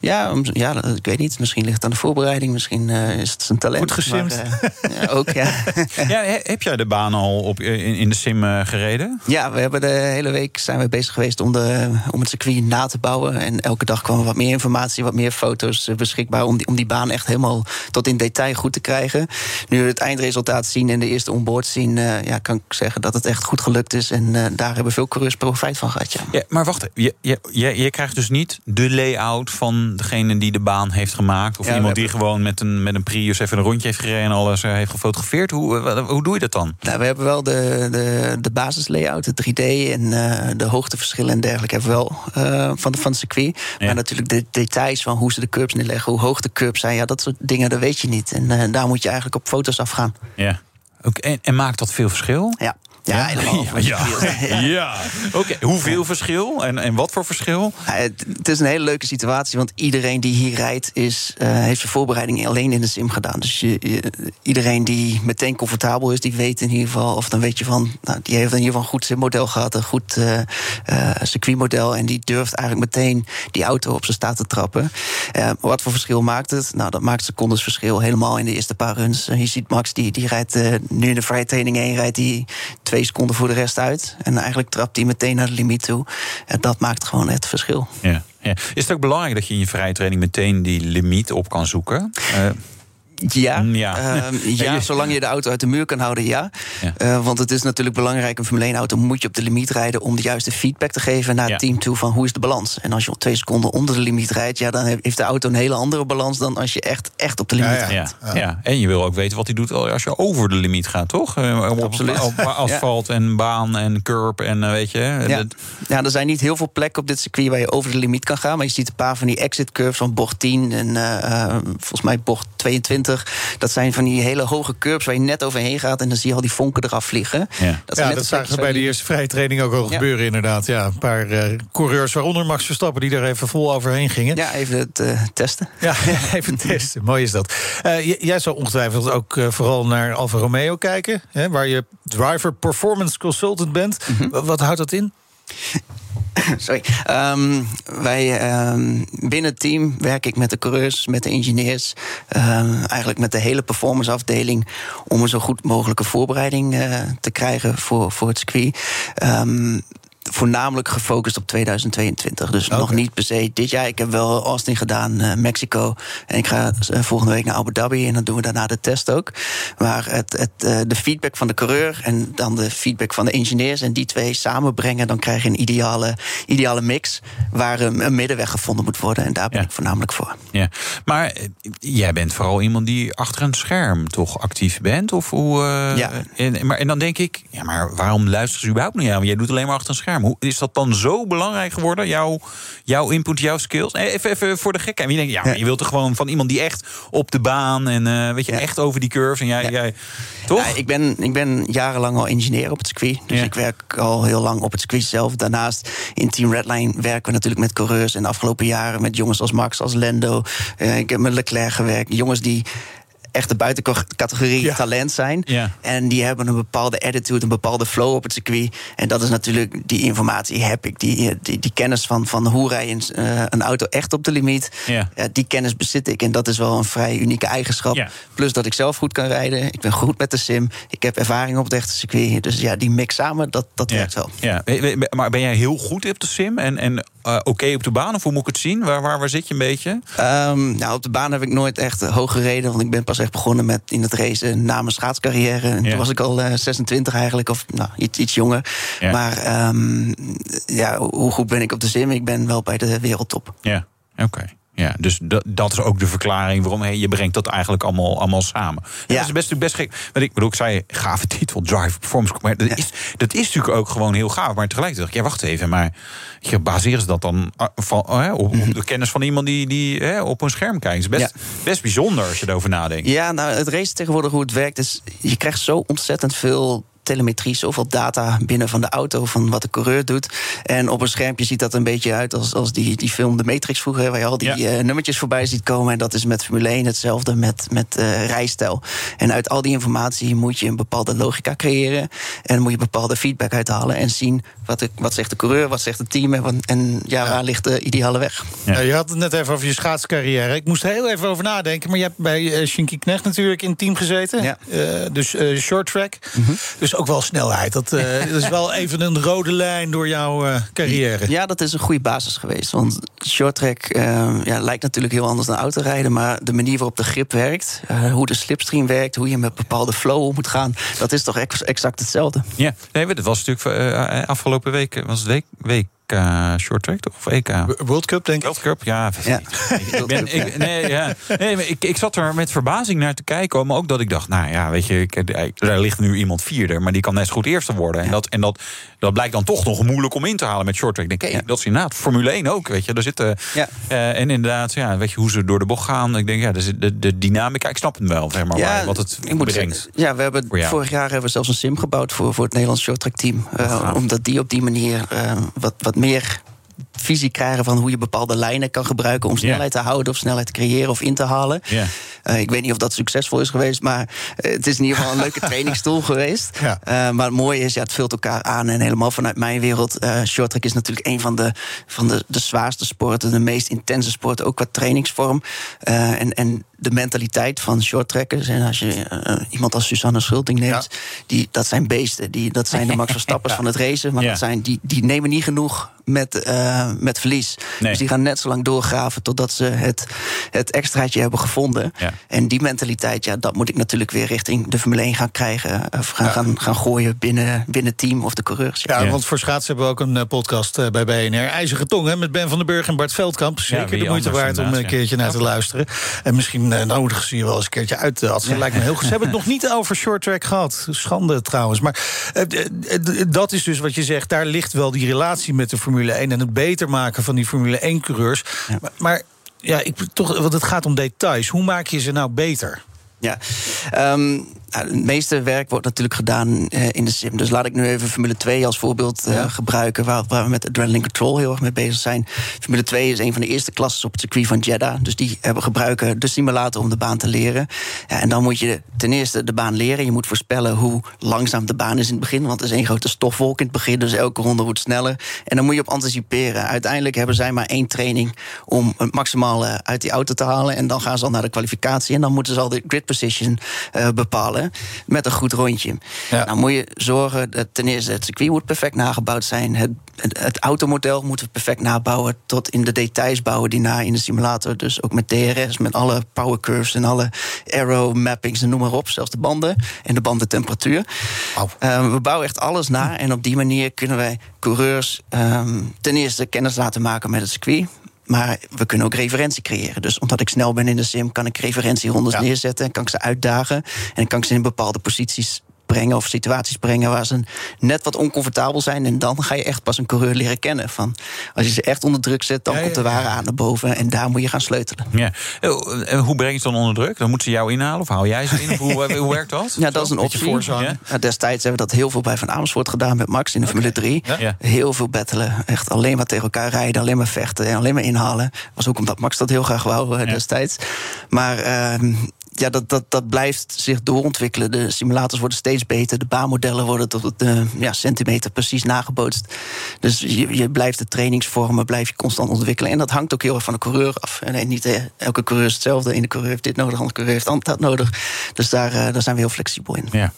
Ja, ja, ik weet niet. Misschien ligt het aan de voorbereiding. Misschien uh, is het zijn talent. Goed gesimd. Maar, uh, ja, ook, ja. *laughs* ja. Heb jij de baan al op, in, in de sim uh, gereden? Ja, we hebben de hele week zijn we bezig geweest om, de, om het circuit na te bouwen. En elke dag kwam wat meer informatie, wat meer foto's beschikbaar... om die, om die baan echt helemaal tot in detail goed te krijgen. Nu we het eindresultaat zien en de eerste onboard zien... ja, kan ik zeggen dat het echt goed gelukt is. En daar hebben veel coureurs profijt van gehad, ja. ja maar wacht, je, je, je, je krijgt dus niet de layout van degene die de baan heeft gemaakt? Of ja, iemand die gewoon met een, met een Prius even een rondje heeft gereden en alles uh, heeft gefotografeerd? Hoe, uh, hoe doe je dat dan? Nou, we hebben wel de, de, de basislayout, de 3D en uh, de hoogteverschillen en dergelijke hebben we wel van, de, van het circuit. Ja. Maar natuurlijk de details van hoe ze de curbs neerleggen, hoe hoog de curbs zijn, ja, dat soort dingen, dat weet je niet. En daar moet je eigenlijk op foto's afgaan. Ja. Ook, en, en maakt dat veel verschil? Ja. Ja, helemaal. Ja, ja. ja. oké. Okay. Hoeveel verschil en, en wat voor verschil? Het, het, is een hele leuke situatie, want iedereen die hier rijdt... Is, uh, heeft zijn voorbereiding alleen in de sim gedaan. Dus je, je, iedereen die meteen comfortabel is, die weet in ieder geval... of dan weet je van, nou, die heeft in ieder geval een goed simmodel gehad... een goed uh, uh, circuitmodel en die durft eigenlijk meteen die auto op zijn staat te trappen. wat voor verschil maakt het? Nou, dat maakt secondes verschil helemaal in de eerste paar runs. je ziet Max, die, die rijdt nu in de vrije training 1... rijdt die twee seconden voor de rest uit. En eigenlijk trapt hij meteen naar de limiet toe. En dat maakt gewoon het verschil. Ja, ja. Is het ook belangrijk dat je in je vrije training meteen die limiet op kan zoeken? Uh, ja, ja. *laughs* Uh, ja, zolang je de auto uit de muur kan houden, ja. ja. Uh, want het is natuurlijk belangrijk, een Formule 1-auto moet je op de limiet rijden... om de juiste feedback te geven naar het team toe van hoe is de balans. En als je op twee seconden onder de limiet rijdt... ja, dan heeft de auto een hele andere balans dan als je echt, echt op de limiet rijdt. Ja, ja. en je wil ook weten wat hij doet als je over de limiet gaat, toch? Op, Absoluut. Op, op *laughs* asfalt en baan en curb en weet je... Ja. ja, er zijn niet heel veel plekken op dit circuit waar je over de limiet kan gaan... maar je ziet een paar van die exit curves van bocht 10 en volgens mij bocht 22 22. Dat zijn van die hele hoge curbs waar je net overheen gaat... en dan zie je al die vonken eraf vliegen. Ja, dat, ja, dat zagen we bij de eerste vrije training ook al gebeuren inderdaad. Ja, een paar uh, coureurs, waaronder Max Verstappen... die er even vol overheen gingen. Ja, even het uh, testen. Ja, *laughs* even testen. Mooi is dat. Uh, jij zou ongetwijfeld ook vooral naar Alfa Romeo kijken... Hè, waar je driver performance consultant bent. Mm -hmm. Wat houdt dat in? *laughs* Sorry. Um, wij um, binnen het team werk ik met de coureurs, met de engineers, um, eigenlijk met de hele performance afdeling om een zo goed mogelijke voorbereiding uh, te krijgen voor, voor het circuit voornamelijk gefocust op 2022. Dus nog niet per se dit jaar. Ik heb wel Austin gedaan, uh, Mexico. En ik ga uh, volgende week naar Abu Dhabi. En dan doen we daarna de test ook. Maar het, het, uh, de feedback van de coureur en dan de feedback van de engineers... en die twee samenbrengen, dan krijg je een ideale, ideale mix... waar een, een middenweg gevonden moet worden. En daar ben ja. ik voornamelijk voor. Ja. Maar jij bent vooral iemand die achter een scherm toch actief bent? Of hoe, ja. En, maar, en dan denk ik, ja, maar waarom luisteren ze überhaupt niet aan? Want jij doet alleen maar achter een scherm. Hoe is dat dan zo belangrijk geworden? Jouw, jouw input, jouw skills? Even, even voor de gek. En je denkt, ja, maar je wilt er gewoon van iemand die echt op de baan en uh, weet je, echt over die curves. En jij, jij toch? Ja, ik, ben, ik ben jarenlang al engineer op het circuit. Dus ik werk al heel lang op het circuit zelf. Daarnaast in Team Redline werken we natuurlijk met coureurs. En de afgelopen jaren met jongens als Max, als Lendo. Uh, ik heb met Leclerc gewerkt. Jongens die echt de buitencategorie ja. talent zijn. Ja. En die hebben een bepaalde attitude, een bepaalde flow op het circuit. En dat is natuurlijk, die informatie heb ik. Die, die, die kennis van, van hoe rij je een, een auto echt op de limiet. Ja. Uh, die kennis bezit ik. En dat is wel een vrij unieke eigenschap. Plus dat ik zelf goed kan rijden. Ik ben goed met de sim. Ik heb ervaring op het echte circuit. Dus ja, die mix samen, dat, dat werkt wel. Ja. Maar ben jij heel goed op de sim? En, en uh, oké okay op de baan? Of hoe moet ik het zien? Waar, waar, waar zit je een beetje? Um, nou, op de baan heb ik nooit echt hoog gereden. Want ik ben pas echt begonnen met in het racen na mijn schaatscarrière. En Ja. toen was ik al uh, 26 eigenlijk, of nou, iets, iets jonger. Ja. Maar um, ja, hoe goed ben ik op de sim? Ik ben wel bij de wereldtop. Ja, oké. Ja, dus dat, dat is ook de verklaring waarom hey, je brengt dat eigenlijk allemaal, allemaal samen. Ja. Dat is best, best gek. Want ik bedoel, ik zei gave titel, Drive Performance. Dat, is, dat is natuurlijk ook gewoon heel gaaf. Maar tegelijkertijd ja, wacht even. Maar je baseren ze dat dan van, oh, op, op, de kennis van iemand die, die hè, op een scherm kijkt? Het is best, ja. best bijzonder als je erover nadenkt. Ja, nou, het race tegenwoordig hoe het werkt is... je krijgt zo ontzettend veel telemetrie, zoveel data binnen van de auto, van wat de coureur doet. En op een schermpje ziet dat een beetje uit als, als die, die film De Matrix vroeger, waar je al die ja. uh, nummertjes voorbij ziet komen. En dat is met Formule 1 hetzelfde met, met uh, rijstijl. En uit al die informatie moet je een bepaalde logica creëren. En moet je bepaalde feedback uithalen en zien wat, de, wat zegt de coureur, wat zegt het team. En, wat, en ja, ja, waar ligt de ideale weg. Ja. je had het net even over je schaatscarrière. Ik moest er heel even over nadenken. Maar je hebt bij uh, Shinky Knecht natuurlijk in het team gezeten. Ja. dus short track. Mm -hmm. Dus ook wel snelheid. Dat, uh, *laughs* dat, is wel even een rode lijn door jouw uh, carrière. Ja, dat is een goede basis geweest. Want short track uh, ja, lijkt natuurlijk heel anders dan autorijden. Maar de manier waarop de grip werkt, uh, hoe de slipstream werkt, hoe je met bepaalde flow om moet gaan, dat is toch ex exact hetzelfde. Ja, nee, dat was natuurlijk uh, afgelopen week, was het week, week short track toch? Of EK? World Cup, denk ik. World Cup, ja. ja. ik, ben, ik, nee, ja. nee maar ik, ik zat er met verbazing naar te kijken. Maar ook dat ik dacht, nou ja, weet je, ik, er ligt nu iemand vierde. Maar die kan net zo goed eerste worden. Ja. En, dat, en dat, dat blijkt dan toch nog moeilijk om in te halen met short track. Ik denk, hey, dat is inderdaad Formule 1 ook, weet je. Daar zitten, uh, en inderdaad, ja, weet je, hoe ze door de bocht gaan. Ik denk, ja, de, de, de dynamica, ik snap het wel, zeg maar, ja, wat het ik moet brengt. Zeggen, ja, we hebben vorig jaar hebben we zelfs een sim gebouwd voor, voor het Nederlands short track team. Uh, omdat die op die manier uh, wat, wat meer visie krijgen van hoe je bepaalde lijnen kan gebruiken om snelheid yeah. te houden of snelheid te creëren of in te halen. Yeah. Uh, ik weet niet of dat succesvol is geweest, maar uh, het is in ieder geval een leuke *laughs* trainingstool geweest. Ja. Uh, maar het mooie is, ja, het vult elkaar aan en helemaal vanuit mijn wereld. Uh, shorttrack is natuurlijk een van de, van de, de zwaarste sporten, de meest intense sporten, ook qua trainingsvorm. En, en de mentaliteit van shorttrackers. En als je uh, iemand als Susanne Schulting neemt, ja. die, dat zijn beesten. Die, dat zijn de Max *laughs* Verstappers ja. van het racen. Maar ja. dat zijn, die, die nemen niet genoeg met, uh, met verlies. Nee. Dus die gaan net zo lang doorgraven totdat ze het, het extraatje hebben gevonden. En die mentaliteit, ja, dat moet ik natuurlijk weer richting de Formule 1 gaan krijgen. Of gaan, gaan, gaan gooien binnen, binnen het team of de coureurs. Ja, want voor schaats hebben we ook een uh, podcast uh, bij BNR. IJzige Tong, hè, met Ben van den Burg en Bart Veldkamp. Zeker de moeite waard om een keertje naar te luisteren. En misschien uh, nodig ze je wel eens een keertje uit. Dat ja. lijkt me heel goed. Ze hebben het *laughs* nog niet over short track gehad. Schande trouwens. Maar dat is dus wat je zegt. Daar ligt wel die relatie met de Formule 1 en het beter maken van die Formule 1 coureurs. Ja. Maar, maar, ja, ik, toch, want het gaat om details. Hoe maak je ze nou beter? Ja, um, nou, het meeste werk wordt natuurlijk gedaan uh, in de sim. Dus laat ik nu even Formule 2 als voorbeeld uh, ja. gebruiken, waar, waar, we met Adrenaline Control heel erg mee bezig zijn. Formule 2 is een van de eerste klassen op het circuit van Jeddah. Dus die hebben gebruiken de simulator om de baan te leren. Ja, en dan moet je ten eerste de baan leren. Je moet voorspellen hoe langzaam de baan is in het begin. Want het is één grote stofwolk in het begin. Dus elke ronde wordt sneller. En dan moet je op anticiperen. Uiteindelijk hebben zij maar één training om het maximale uit die auto te halen. En dan gaan ze al naar de kwalificatie. En dan moeten ze al de grid position uh, bepalen met een goed rondje. Ja. Nou moet je zorgen dat ten eerste het circuit moet perfect nagebouwd zijn. Het, het, het automodel moeten we perfect nabouwen. Tot in de details bouwen die na in de simulator. Dus ook met DRS, met alle power curves en alle aero mappings en noem maar op. Zelfs de banden en de bandentemperatuur. Uh, we bouwen echt alles na. En op die manier kunnen wij coureurs um, ten eerste kennis laten maken met het circuit. Maar we kunnen ook referentie creëren. Dus omdat ik snel ben in de sim, kan ik referentierondes ja. neerzetten. En kan ik ze uitdagen. En kan ik ze in bepaalde posities brengen of situaties brengen waar ze net wat oncomfortabel zijn. En dan ga je echt pas een coureur leren kennen. Van, als je ze echt onder druk zet, dan komt de ware aan naar boven. En daar moet je gaan sleutelen. Ja. En hoe breng je ze dan onder druk? Dan moeten ze jou inhalen of hou jij ze in? hoe, hoe werkt dat? *laughs* Ja, dat is een optie. Ja? Destijds hebben we dat heel veel bij Van Amersfoort gedaan met Max in de Formule 3. Heel veel battelen. Echt alleen maar tegen elkaar rijden, alleen maar vechten en alleen maar inhalen. Was ook omdat Max dat heel graag wou destijds. Maar uh, ja, dat, dat, dat blijft zich doorontwikkelen. De simulators worden steeds beter. De baanmodellen worden tot de ja, centimeter precies nagebootst. Dus je, je blijft de trainingsvormen blijf je constant ontwikkelen. En dat hangt ook heel erg van de coureur af. En niet eh, elke coureur is hetzelfde. De coureur heeft dit nodig, de andere coureur heeft dat nodig. Dus daar, uh, daar zijn we heel flexibel in. Ja.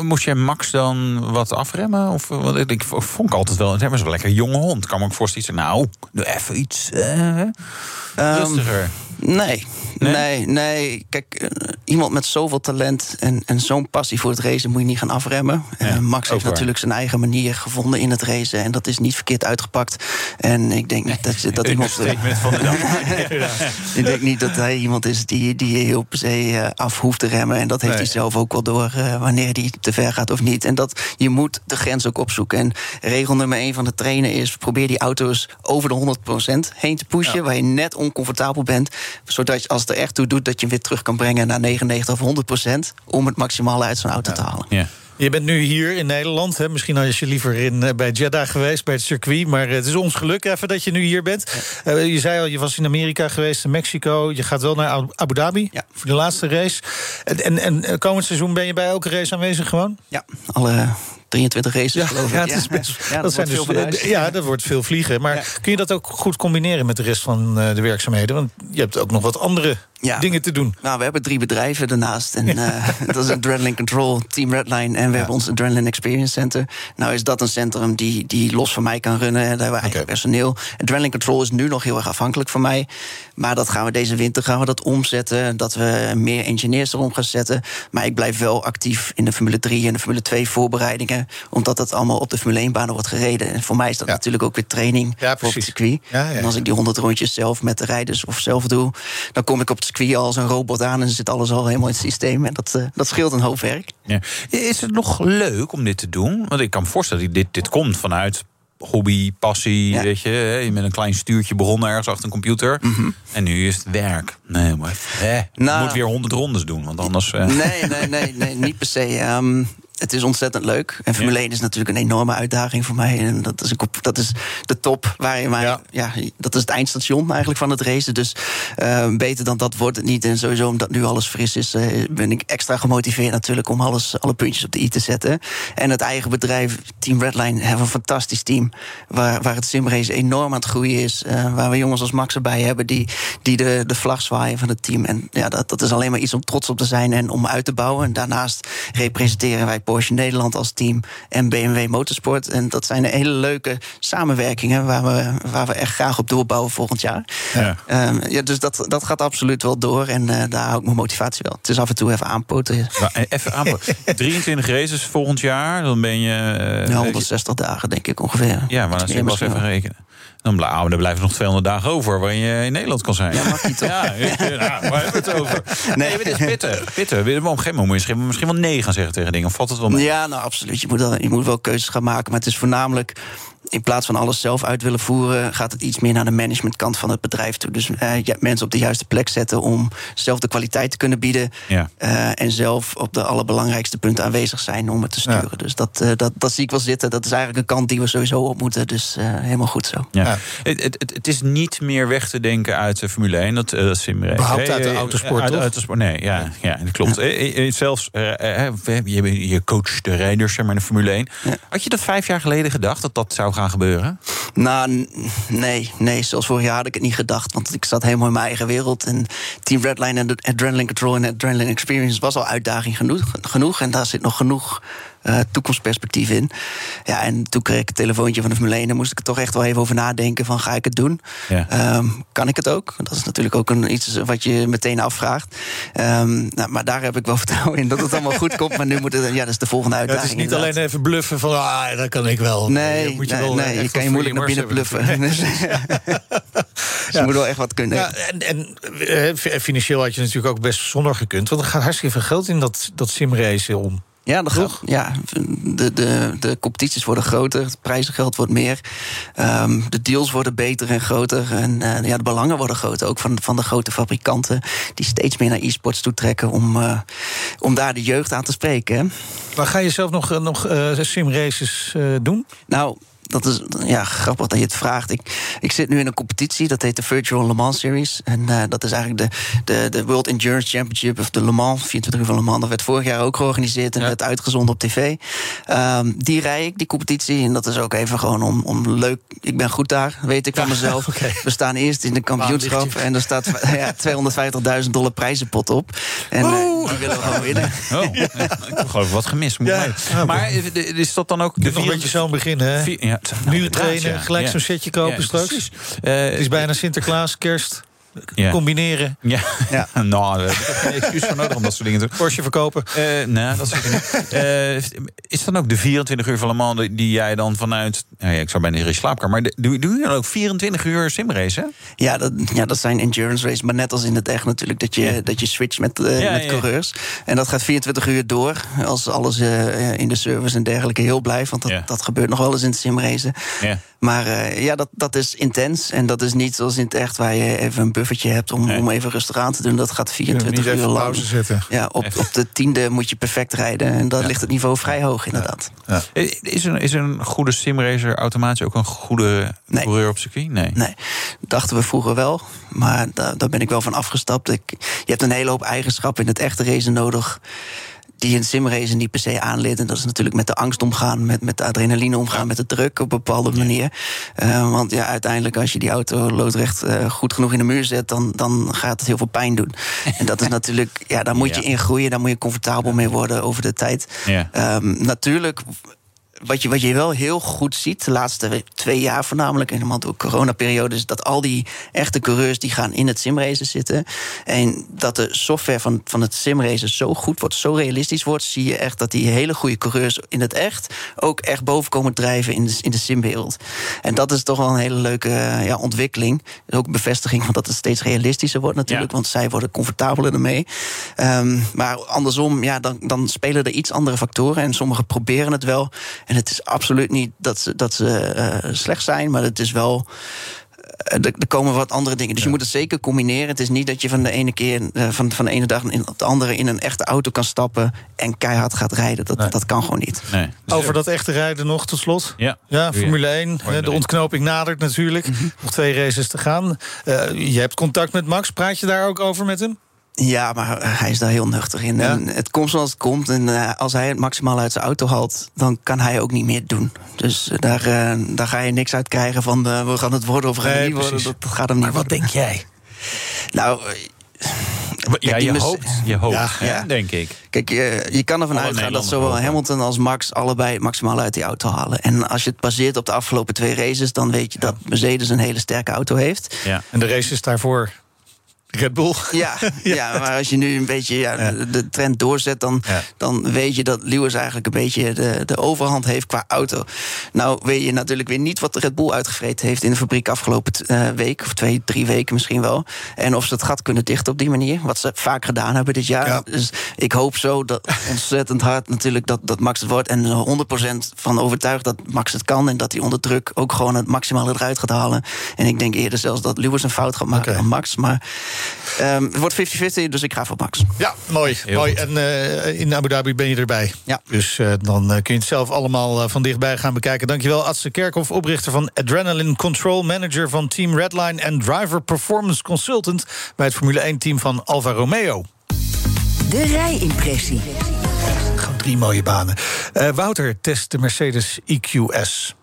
Moest jij Max dan wat afremmen? Of, want ik vond ik altijd wel. Het is wel lekker jonge hond. Kan me ook voorstellen. Nou, doe even iets uh, rustiger. Um, Nee, nee, nee. Kijk, uh, iemand met zoveel talent en, en zo'n passie voor het racen moet je niet gaan afremmen. Ja, uh, Max heeft waar. natuurlijk zijn eigen manier gevonden in het racen en dat is niet verkeerd uitgepakt. En ik denk niet dat, dat iemand. *laughs* van de dag. *laughs* ik denk niet dat hij iemand is die, die heel per se uh, af hoeft te remmen. En dat heeft nee. hij zelf ook wel door wanneer hij te ver gaat of niet. En dat je moet de grens ook opzoeken. En regel nummer één van de trainen is: probeer die auto's over de 100% heen te pushen, ja. waar je net oncomfortabel bent zodat je, als het er echt toe doet, dat je hem weer terug kan brengen naar 99 of 100 procent. Om het maximale uit zo'n auto ja. te halen. Ja. Je bent nu hier in Nederland. Hè? Misschien had je liever in, bij Jeddah geweest, bij het circuit. Maar het is ons geluk even dat je nu hier bent. Ja. Uh, je zei al, je was in Amerika geweest, in Mexico. Je gaat wel naar Abu Dhabi ja. voor de laatste race. En, en, en komend seizoen ben je bij elke race aanwezig gewoon? Ja, alle 23 races ja, geloof ik. Ja, dat, is best, ja, dat, dat zijn dus, ja, dat wordt veel vliegen. Maar kun je dat ook goed combineren met de rest van uh, de werkzaamheden? Want je hebt ook nog wat andere ja. dingen te doen. Nou, we hebben drie bedrijven daarnaast. En uh, *laughs* dat is Adrenaline Control, Team Redline... en we hebben ons Adrenaline Experience Center. Nou is dat een centrum die, die los van mij kan runnen. Daar hebben we eigen okay. personeel. Adrenaline Control is nu nog heel erg afhankelijk van mij. Maar dat gaan we deze winter gaan we dat omzetten. Dat we meer engineers erom gaan zetten. Maar ik blijf wel actief in de Formule 3 en de Formule 2 voorbereidingen. Omdat dat allemaal op de Formule 1-banen wordt gereden. En voor mij is dat ja. natuurlijk ook weer training ja, voor het circuit. En als ik die 100 rondjes zelf met de rijders of zelf doe... dan kom ik op het circuit als een robot aan en zit alles al helemaal in het systeem. En dat, uh, dat scheelt een hoop werk. Ja. Is het nog leuk om dit te doen? Want ik kan me voorstellen, dit, dit komt vanuit hobby, passie, ja. weet je. Je met een klein stuurtje begonnen ergens achter een computer. Mm -hmm. En nu is het werk. Nee, maar hè, nou, je moet weer honderd rondes doen, want anders... Uh... Nee, nee, nee, nee, niet per se. Um, het is ontzettend leuk. En Formule 1 is natuurlijk een enorme uitdaging voor mij. En dat is, een, dat is de top waar je maar. Ja. ja. dat is het eindstation eigenlijk van het racen. Dus uh, beter dan dat wordt het niet. En sowieso omdat nu alles fris is, uh, ben ik extra gemotiveerd natuurlijk om alles, alle puntjes op de i te zetten. En het eigen bedrijf, Team Redline, hebben een fantastisch team. Waar, waar het simrace enorm aan het groeien is. Uh, waar we jongens als Max erbij hebben die, die de, de vlag zwaaien van het team. En ja, dat, dat is alleen maar iets om trots op te zijn en om uit te bouwen. En daarnaast representeren wij Porsche Nederland als team en BMW Motorsport. En dat zijn hele leuke samenwerkingen waar we, waar we echt graag op doorbouwen volgend jaar. Ja. Um, ja, dus dat, dat gaat absoluut wel door en uh, daar hou ik mijn motivatie wel. Het is af en toe even aanpoten. Nou, even aanpoten. *laughs* 23 races volgend jaar, dan ben je... Uh, ja, 160 dagen denk ik ongeveer. Ja, maar dan was even rekenen. Dan, oh, dan blijven nog 200 dagen over waarin je in Nederland kan zijn. Ja, mag niet toch? Ja, ja, nou, *laughs* waar hebben we het over? Nee, nee dit is pitten. pitten. Op een gegeven moment moet je misschien wel nee gaan zeggen tegen dingen. Of valt het wel mee? Ja, nou absoluut. Je moet, wel, je moet wel keuzes gaan maken. Maar het is voornamelijk in plaats van alles zelf uit willen voeren, gaat het iets meer naar de managementkant van het bedrijf toe. Dus uh, ja, mensen op de juiste plek zetten om zelf de kwaliteit te kunnen bieden. Ja. Uh, en zelf op de allerbelangrijkste punten aanwezig zijn om het te sturen. Ja. Dus dat, uh, dat, dat zie ik wel zitten. Dat is eigenlijk een kant die we sowieso op moeten. Dus helemaal goed zo. Ja. ja. Het, het, het, is niet meer weg te denken uit de Formule 1. Dat, dat Simmerij. Behalve uit de autosport, uit, toch? Uit de sport, nee, ja, ja, dat klopt. Zelfs, je, je coach de rijders zeg maar, in de Formule 1. Had je dat vijf jaar geleden gedacht, dat dat zou gaan gebeuren? Nou, nee, nee. Zoals vorig jaar had ik het niet gedacht. Want ik zat helemaal in mijn eigen wereld. En Team Redline en Adrenaline Control en Adrenaline Experience was al uitdaging genoeg en daar zit nog genoeg uh, toekomstperspectief in. Ja, en toen kreeg ik een telefoontje van de Formule 1. Daar moest ik er toch echt wel even over nadenken van ga ik het doen? Ja. Um, kan ik het ook? Dat is natuurlijk ook een, iets wat je meteen afvraagt. Um, nou, maar daar heb ik wel *laughs* vertrouwen in dat het allemaal goed komt. Maar nu moet het, ja, dat is de volgende uitdaging. Ja, het is niet inderdaad. alleen even bluffen van ah, dat kan ik wel. Nee, moet je, nee, wel nee, je kan je moeilijk naar binnen bluffen. *laughs* dus je moet wel echt wat kunnen. Ja, en, en uh, financieel had je natuurlijk ook best zonder gekund. Want er gaat hartstikke veel geld in dat, dat simracen om. Ja, dat gaat, ja de, de, de competities worden groter, het prijzengeld wordt meer. Um, de deals worden beter en groter. En uh, ja, de belangen worden groter. Ook van, van de grote fabrikanten die steeds meer naar e-sports toetrekken om, uh, om daar de jeugd aan te spreken. Hè. Maar ga je zelf nog, nog uh, simraces doen? Nou, dat is ja, grappig dat je het vraagt. Ik, ik zit nu in een competitie, dat heet de Virtual Le Mans Series. En uh, dat is eigenlijk de, de, de World Endurance Championship of de Le Mans, 24 uur van Le Mans. Dat werd vorig jaar ook georganiseerd en ja. werd uitgezonden op tv. Um, die rij ik, die competitie. En dat is ook even gewoon om, om leuk. Ik ben goed daar, weet ik van mezelf. *laughs* okay. We staan eerst in de kampioenschap en er staat *laughs* ja, 250.000 dollar prijzenpot op. En uh, die willen we gewoon winnen. *laughs* Oh, ik heb geloof wat gemist. Moet maar is dat dan ook... De nog een beetje zo beginnen, hè? Vier, ja, nou, nu trainen, gelijk zo'n setje kopen straks. Uh, het is bijna Sinterklaas, kerst. Ja. Combineren. Ja, ja. *laughs* nou, daar heb ik geen excuus voor nodig om dat soort dingen te doen. Porsche verkopen. Uh, nee, dat zeker niet. Uh, is dan ook de 24 uur van Le Mans die jij dan vanuit... Nou ja, ik zou bijna in je slaapkamer... Maar doe, doe je dan ook 24 uur simracen? Ja dat, ja, dat zijn endurance races. Maar net als in het echt natuurlijk. Dat je, ja. dat je switcht met, uh, ja, met coureurs. En dat gaat 24 uur door. Als alles in de service en dergelijke heel blijft. Want dat, dat gebeurt nog wel eens in het simracen. Maar ja, dat, dat is intens. En dat is niet zoals in het echt waar je even een buffertje hebt om, nee. om even rustig aan te doen. Dat gaat 24 uur lang. Pauze zetten. Ja, op, op de tiende moet je perfect rijden. En dan ja. ligt het niveau vrij hoog, inderdaad. Ja. Ja. Is, een, is een goede simracer automatisch ook een goede nee. coureur op circuit? Nee. nee. Dachten we vroeger wel. Maar daar, daar ben ik wel van afgestapt. Ik, je hebt een hele hoop eigenschappen in het echte racen nodig die een simrace niet per se aanleert. En dat is natuurlijk met de angst omgaan, met, met de adrenaline omgaan, met de druk op een bepaalde manier. Uh, want ja, uiteindelijk, als je die auto loodrecht uh, goed genoeg in de muur zet, dan, dan gaat het heel veel pijn doen. en dat is *laughs* natuurlijk, ja, daar moet je in groeien, daar moet je comfortabel mee worden over de tijd. Um, natuurlijk wat je, wat je wel heel goed ziet, de laatste twee jaar voornamelijk, helemaal door de coronaperiode, is dat al die echte coureurs die gaan in het simracen zitten. En dat de software van, van het simracen zo goed wordt, zo realistisch wordt, zie je echt dat die hele goede coureurs in het echt ook echt boven komen drijven in de, in de simwereld. En dat is toch wel een hele leuke ja, ontwikkeling. Ook een bevestiging van dat het steeds realistischer wordt natuurlijk, ja. want zij worden comfortabeler ermee. Um, maar andersom, ja, dan, dan spelen er iets andere factoren en sommigen proberen het wel. En het is absoluut niet dat ze, dat ze uh, slecht zijn, maar het is wel. Er, er, komen wat andere dingen. Dus ja. je moet het zeker combineren. Het is niet dat je van de ene keer, uh, van, van de ene dag op de andere in een echte auto kan stappen en keihard gaat rijden. Dat, nee. dat kan gewoon niet. Nee. Dus Over dat echte rijden nog tot slot. Ja, ja Formule 1. Formule de ontknoping nadert natuurlijk. Mm -hmm. Nog twee races te gaan. Uh, je hebt contact met Max. Praat je daar ook over met hem? Ja, maar hij is daar heel nuchter in. Ja? En het komt zoals het komt. En uh, als hij het maximaal uit zijn auto haalt, dan kan hij ook niet meer doen. Dus uh, daar, uh, daar ga je niks uit krijgen van we gaan het worden of we gaan nee, niet worden. Dat, dat, gaat hem niet maar wat worden. denk jij? Nou. Ja, je hoopt, je hoopt ja, hè, ja. denk ik. Kijk, je, je kan ervan Alle uitgaan dat zowel. Hamilton als Max allebei het maximaal uit die auto halen. En als je het baseert op de afgelopen twee races, dan weet je dat Mercedes een hele sterke auto heeft. Ja. En de races daarvoor Red Bull. *laughs* Ja, ja. maar als je nu een beetje ja, de, trend doorzet... Dan, dan weet je dat Lewis eigenlijk een beetje de, de overhand heeft qua auto. Nou weet je natuurlijk weer niet wat de Red Bull uitgevreten heeft... in de fabriek afgelopen uh, week, of twee, drie weken misschien wel. En of ze het gat kunnen dichten op die manier. Wat ze vaak gedaan hebben dit jaar. Dus ik hoop zo dat *laughs* ontzettend hard natuurlijk dat, dat Max het wordt. En 100% van overtuigd dat Max het kan... en dat hij onder druk ook gewoon het maximale eruit gaat halen. En ik denk eerder zelfs dat Lewis een fout gaat maken dan Max. Maar um, het wordt 50-50, dus ik ga voor Max. Ja, mooi. mooi. En uh, in Abu Dhabi ben je erbij. Ja. Dus uh, dan uh, kun je het zelf allemaal van dichtbij gaan bekijken. Dankjewel, Adse Kerkhoff, oprichter van Adrenaline Control... manager van Team Redline en driver performance consultant... bij het Formule 1-team van Alfa Romeo. De rijimpressie. Gewoon drie mooie banen. Wouter test de Mercedes EQS.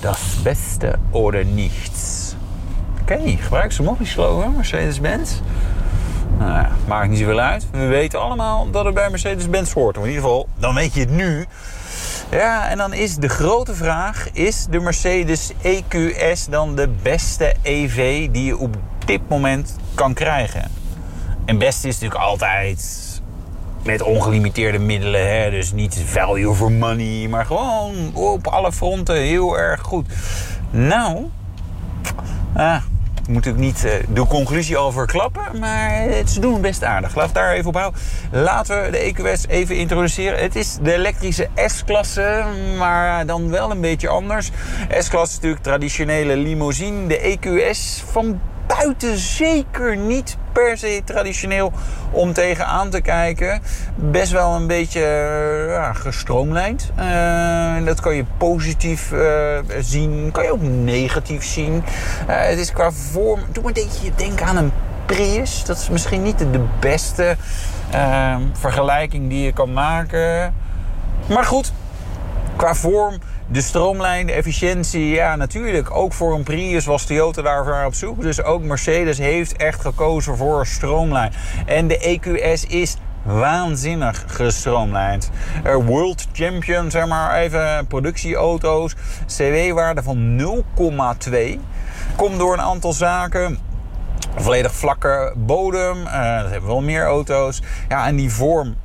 Das Beste oder nichts. Oké, gebruik ze nog die slogan, Mercedes-Benz. Nou ja, maakt niet zoveel uit. We weten allemaal dat het bij Mercedes-Benz hoort. in ieder geval, dan weet je het nu. Ja, en dan is de grote vraag: is de Mercedes EQS dan de beste EV die je op dit moment kan krijgen? En best is natuurlijk altijd met ongelimiteerde middelen. Hè? Dus niet value for money, maar gewoon op alle fronten heel erg goed. Nou, ah, moet natuurlijk niet uh, de conclusie al verklappen, maar ze doen best aardig. Laat daar even op houden. Laten we de EQS even introduceren. Het is de elektrische S-klasse, maar dan wel een beetje anders. S-klasse is natuurlijk traditionele limousine. De EQS van buiten zeker niet per se traditioneel om tegenaan te kijken. Best wel een beetje uh, ja, gestroomlijnd. Uh, dat kan je positief uh, zien, kan je ook negatief zien. het is qua vorm, doe maar een beetje denken aan een Prius. Dat is misschien niet de beste vergelijking die je kan maken. Maar goed, qua vorm de stroomlijn, de efficiëntie, ja natuurlijk. Ook voor een Prius was Toyota daarvoor op zoek. Dus ook Mercedes heeft echt gekozen voor stroomlijn. En de EQS is waanzinnig gestroomlijnd. Er World Champion, zeg maar even, productieauto's. CW-waarde van 0,2. Komt door een aantal zaken. Volledig vlakke bodem. Uh, dat hebben wel meer auto's. Ja, en die vorm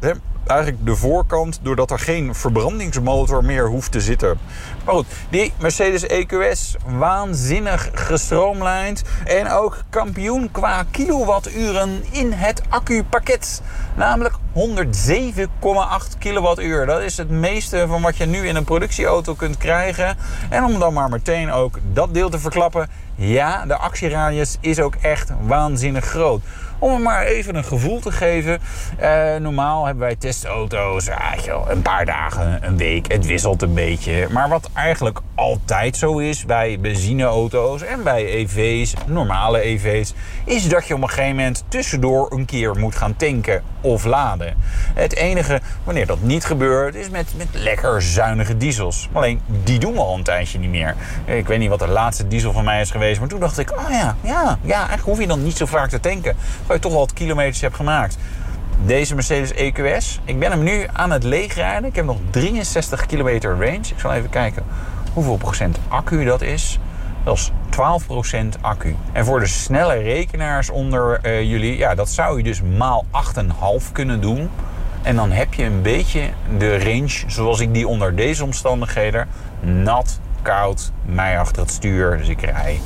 eigenlijk de voorkant, doordat er geen verbrandingsmotor meer hoeft te zitten. Maar goed, die Mercedes EQS, waanzinnig gestroomlijnd. En ook kampioen qua kilowatturen in het accupakket. Namelijk 107,8 kilowattuur. Dat is het meeste van wat je nu in een productieauto kunt krijgen. En om dan maar meteen ook dat deel te verklappen. Ja, de actieradius is ook echt waanzinnig groot. Om hem maar even een gevoel te geven. Uh, normaal hebben wij testauto's, ah, een paar dagen, een week. Het wisselt een beetje. Maar wat eigenlijk altijd zo is bij benzineauto's en bij EV's, normale EV's, is dat je op een gegeven moment tussendoor een keer moet gaan tanken of laden. Het enige wanneer dat niet gebeurt is met, met lekker zuinige diesels. Alleen die doen we al een tijdje niet meer. Ik weet niet wat de laatste diesel van mij is geweest, maar toen dacht ik, oh ja, ja, ja, eigenlijk hoef je dan niet zo vaak te tanken. Waar je toch al wat kilometers hebt gemaakt. Deze Mercedes EQS, ik ben hem nu aan het leegrijden. Ik heb nog 63 kilometer range. Ik zal even kijken hoeveel procent accu dat is. Dat is 12% accu. En voor de snelle rekenaars onder uh, jullie, ja, dat zou je dus maal 8,5 kunnen doen. En dan heb je een beetje de range zoals ik die onder deze omstandigheden. Nat, koud, mij achter het stuur. Dus ik rij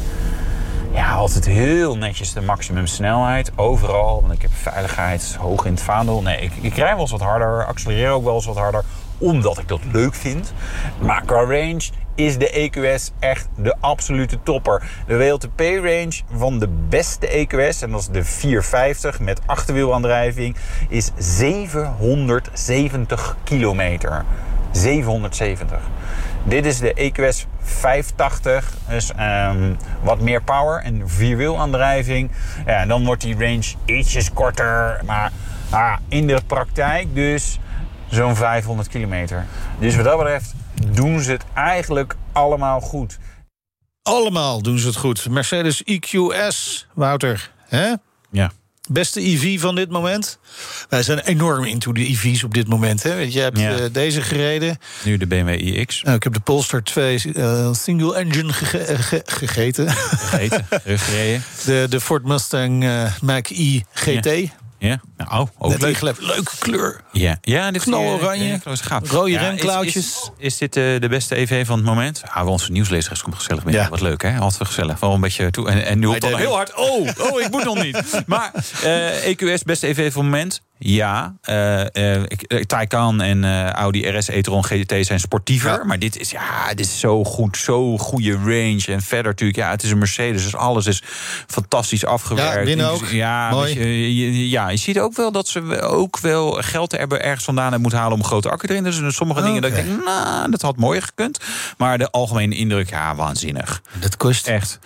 ja, altijd heel netjes de maximum snelheid. Overal, want ik heb veiligheid hoog in het vaandel. Nee, ik, ik rij wel eens wat harder, accelereer ook wel eens wat harder. Omdat ik dat leuk vind. Maar qua range is de EQS echt de absolute topper. De WLTP-range van de beste EQS, en dat is de 450 met achterwielaandrijving, is 770 kilometer. 770. Dit is de EQS 580, dus um, wat meer power en vierwielaandrijving. Ja, dan wordt die range ietsjes korter, maar ah, in de praktijk dus zo'n 500 kilometer. Dus wat dat betreft doen ze het eigenlijk allemaal goed. Allemaal doen ze het goed. Mercedes EQS, Wouter, hè? Ja. Beste EV van dit moment? Wij zijn enorm into de EV's op dit moment. Hè? Je hebt Ja. eh, deze gereden. Nu de BMW iX. Nou, ik heb de Polestar 2 eh, single engine gege- eh, ge- gegeten. Gegeten, *laughs* gereden. De, de Ford Mustang eh Mach-E GT. Ja, nou, ook Net leuk. ingelept. Leuke kleur. Ja, ja dit Knaloranje. eh, gaaf. Rode Ja, remklauwtjes. Is, is, is dit eh, de beste EV van het moment? Ja, wel onze nieuwslezer komt gezellig binnen. Ja. Wat leuk, hè? Altijd gezellig. Wel een beetje toe. En, en nu op heel hard. Oh, oh, ik moet nog niet. *laughs* Maar eh, EQS, beste EV van het moment? Ja. eh, Taycan en Audi RS e-tron GT zijn sportiever. Maar dit is, ja, dit is zo goed. Zo goede range. En verder natuurlijk, ja, het is een Mercedes. Dus alles is fantastisch afgewerkt. Ja, ook. Ja, Mooi. je, je- ja, je ziet ook wel dat ze ook wel geld hebben ergens vandaan hebben moeten halen om een grote accu erin. Dus er zijn sommige dingen dat ik denk, nou, dat had mooier gekund. Maar de algemene indruk, ja, waanzinnig. Dat kost echt.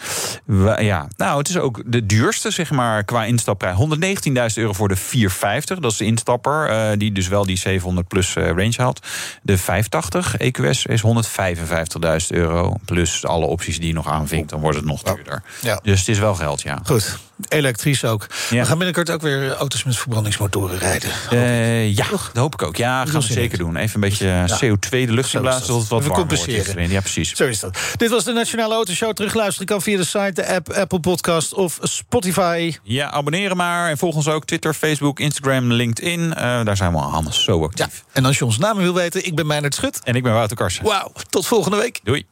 Ja, nou, het is ook de duurste, zeg maar, qua instapprijs. 119.000 euro voor de 450. Dat is de instapper, eh, die dus wel die 700 plus eh, range had. De 580 EQS is 155.000 euro. Plus alle opties die je nog aanvinkt, dan wordt het nog duurder. Ja. Dus het is wel geld, ja. Goed, elektrisch ook. We gaan binnenkort ook weer auto's met verbrandingsmotoren rijden. Eh, ja, dat hoop ik ook. Ja, gaan we zeker doen. Even een beetje eh, CO2 de lucht Zo in is blazen, dat. zodat het wat Even warmer wordt. Ja, precies. Zo is dat. Dit was de Nationale Autoshow. Terugluisteren kan via de site, de app, Apple Podcast of Spotify. Ja, abonneren maar. En volg ons ook Twitter, Facebook, Instagram, LinkedIn. Eh, daar zijn we allemaal zo actief. En als je ons namen wil weten, ik ben Meijnerd Schut. En ik ben Wouter Karsen. Wauw, tot volgende week. Doei.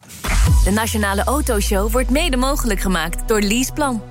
De Nationale Autoshow wordt mede mogelijk gemaakt door Leaseplan.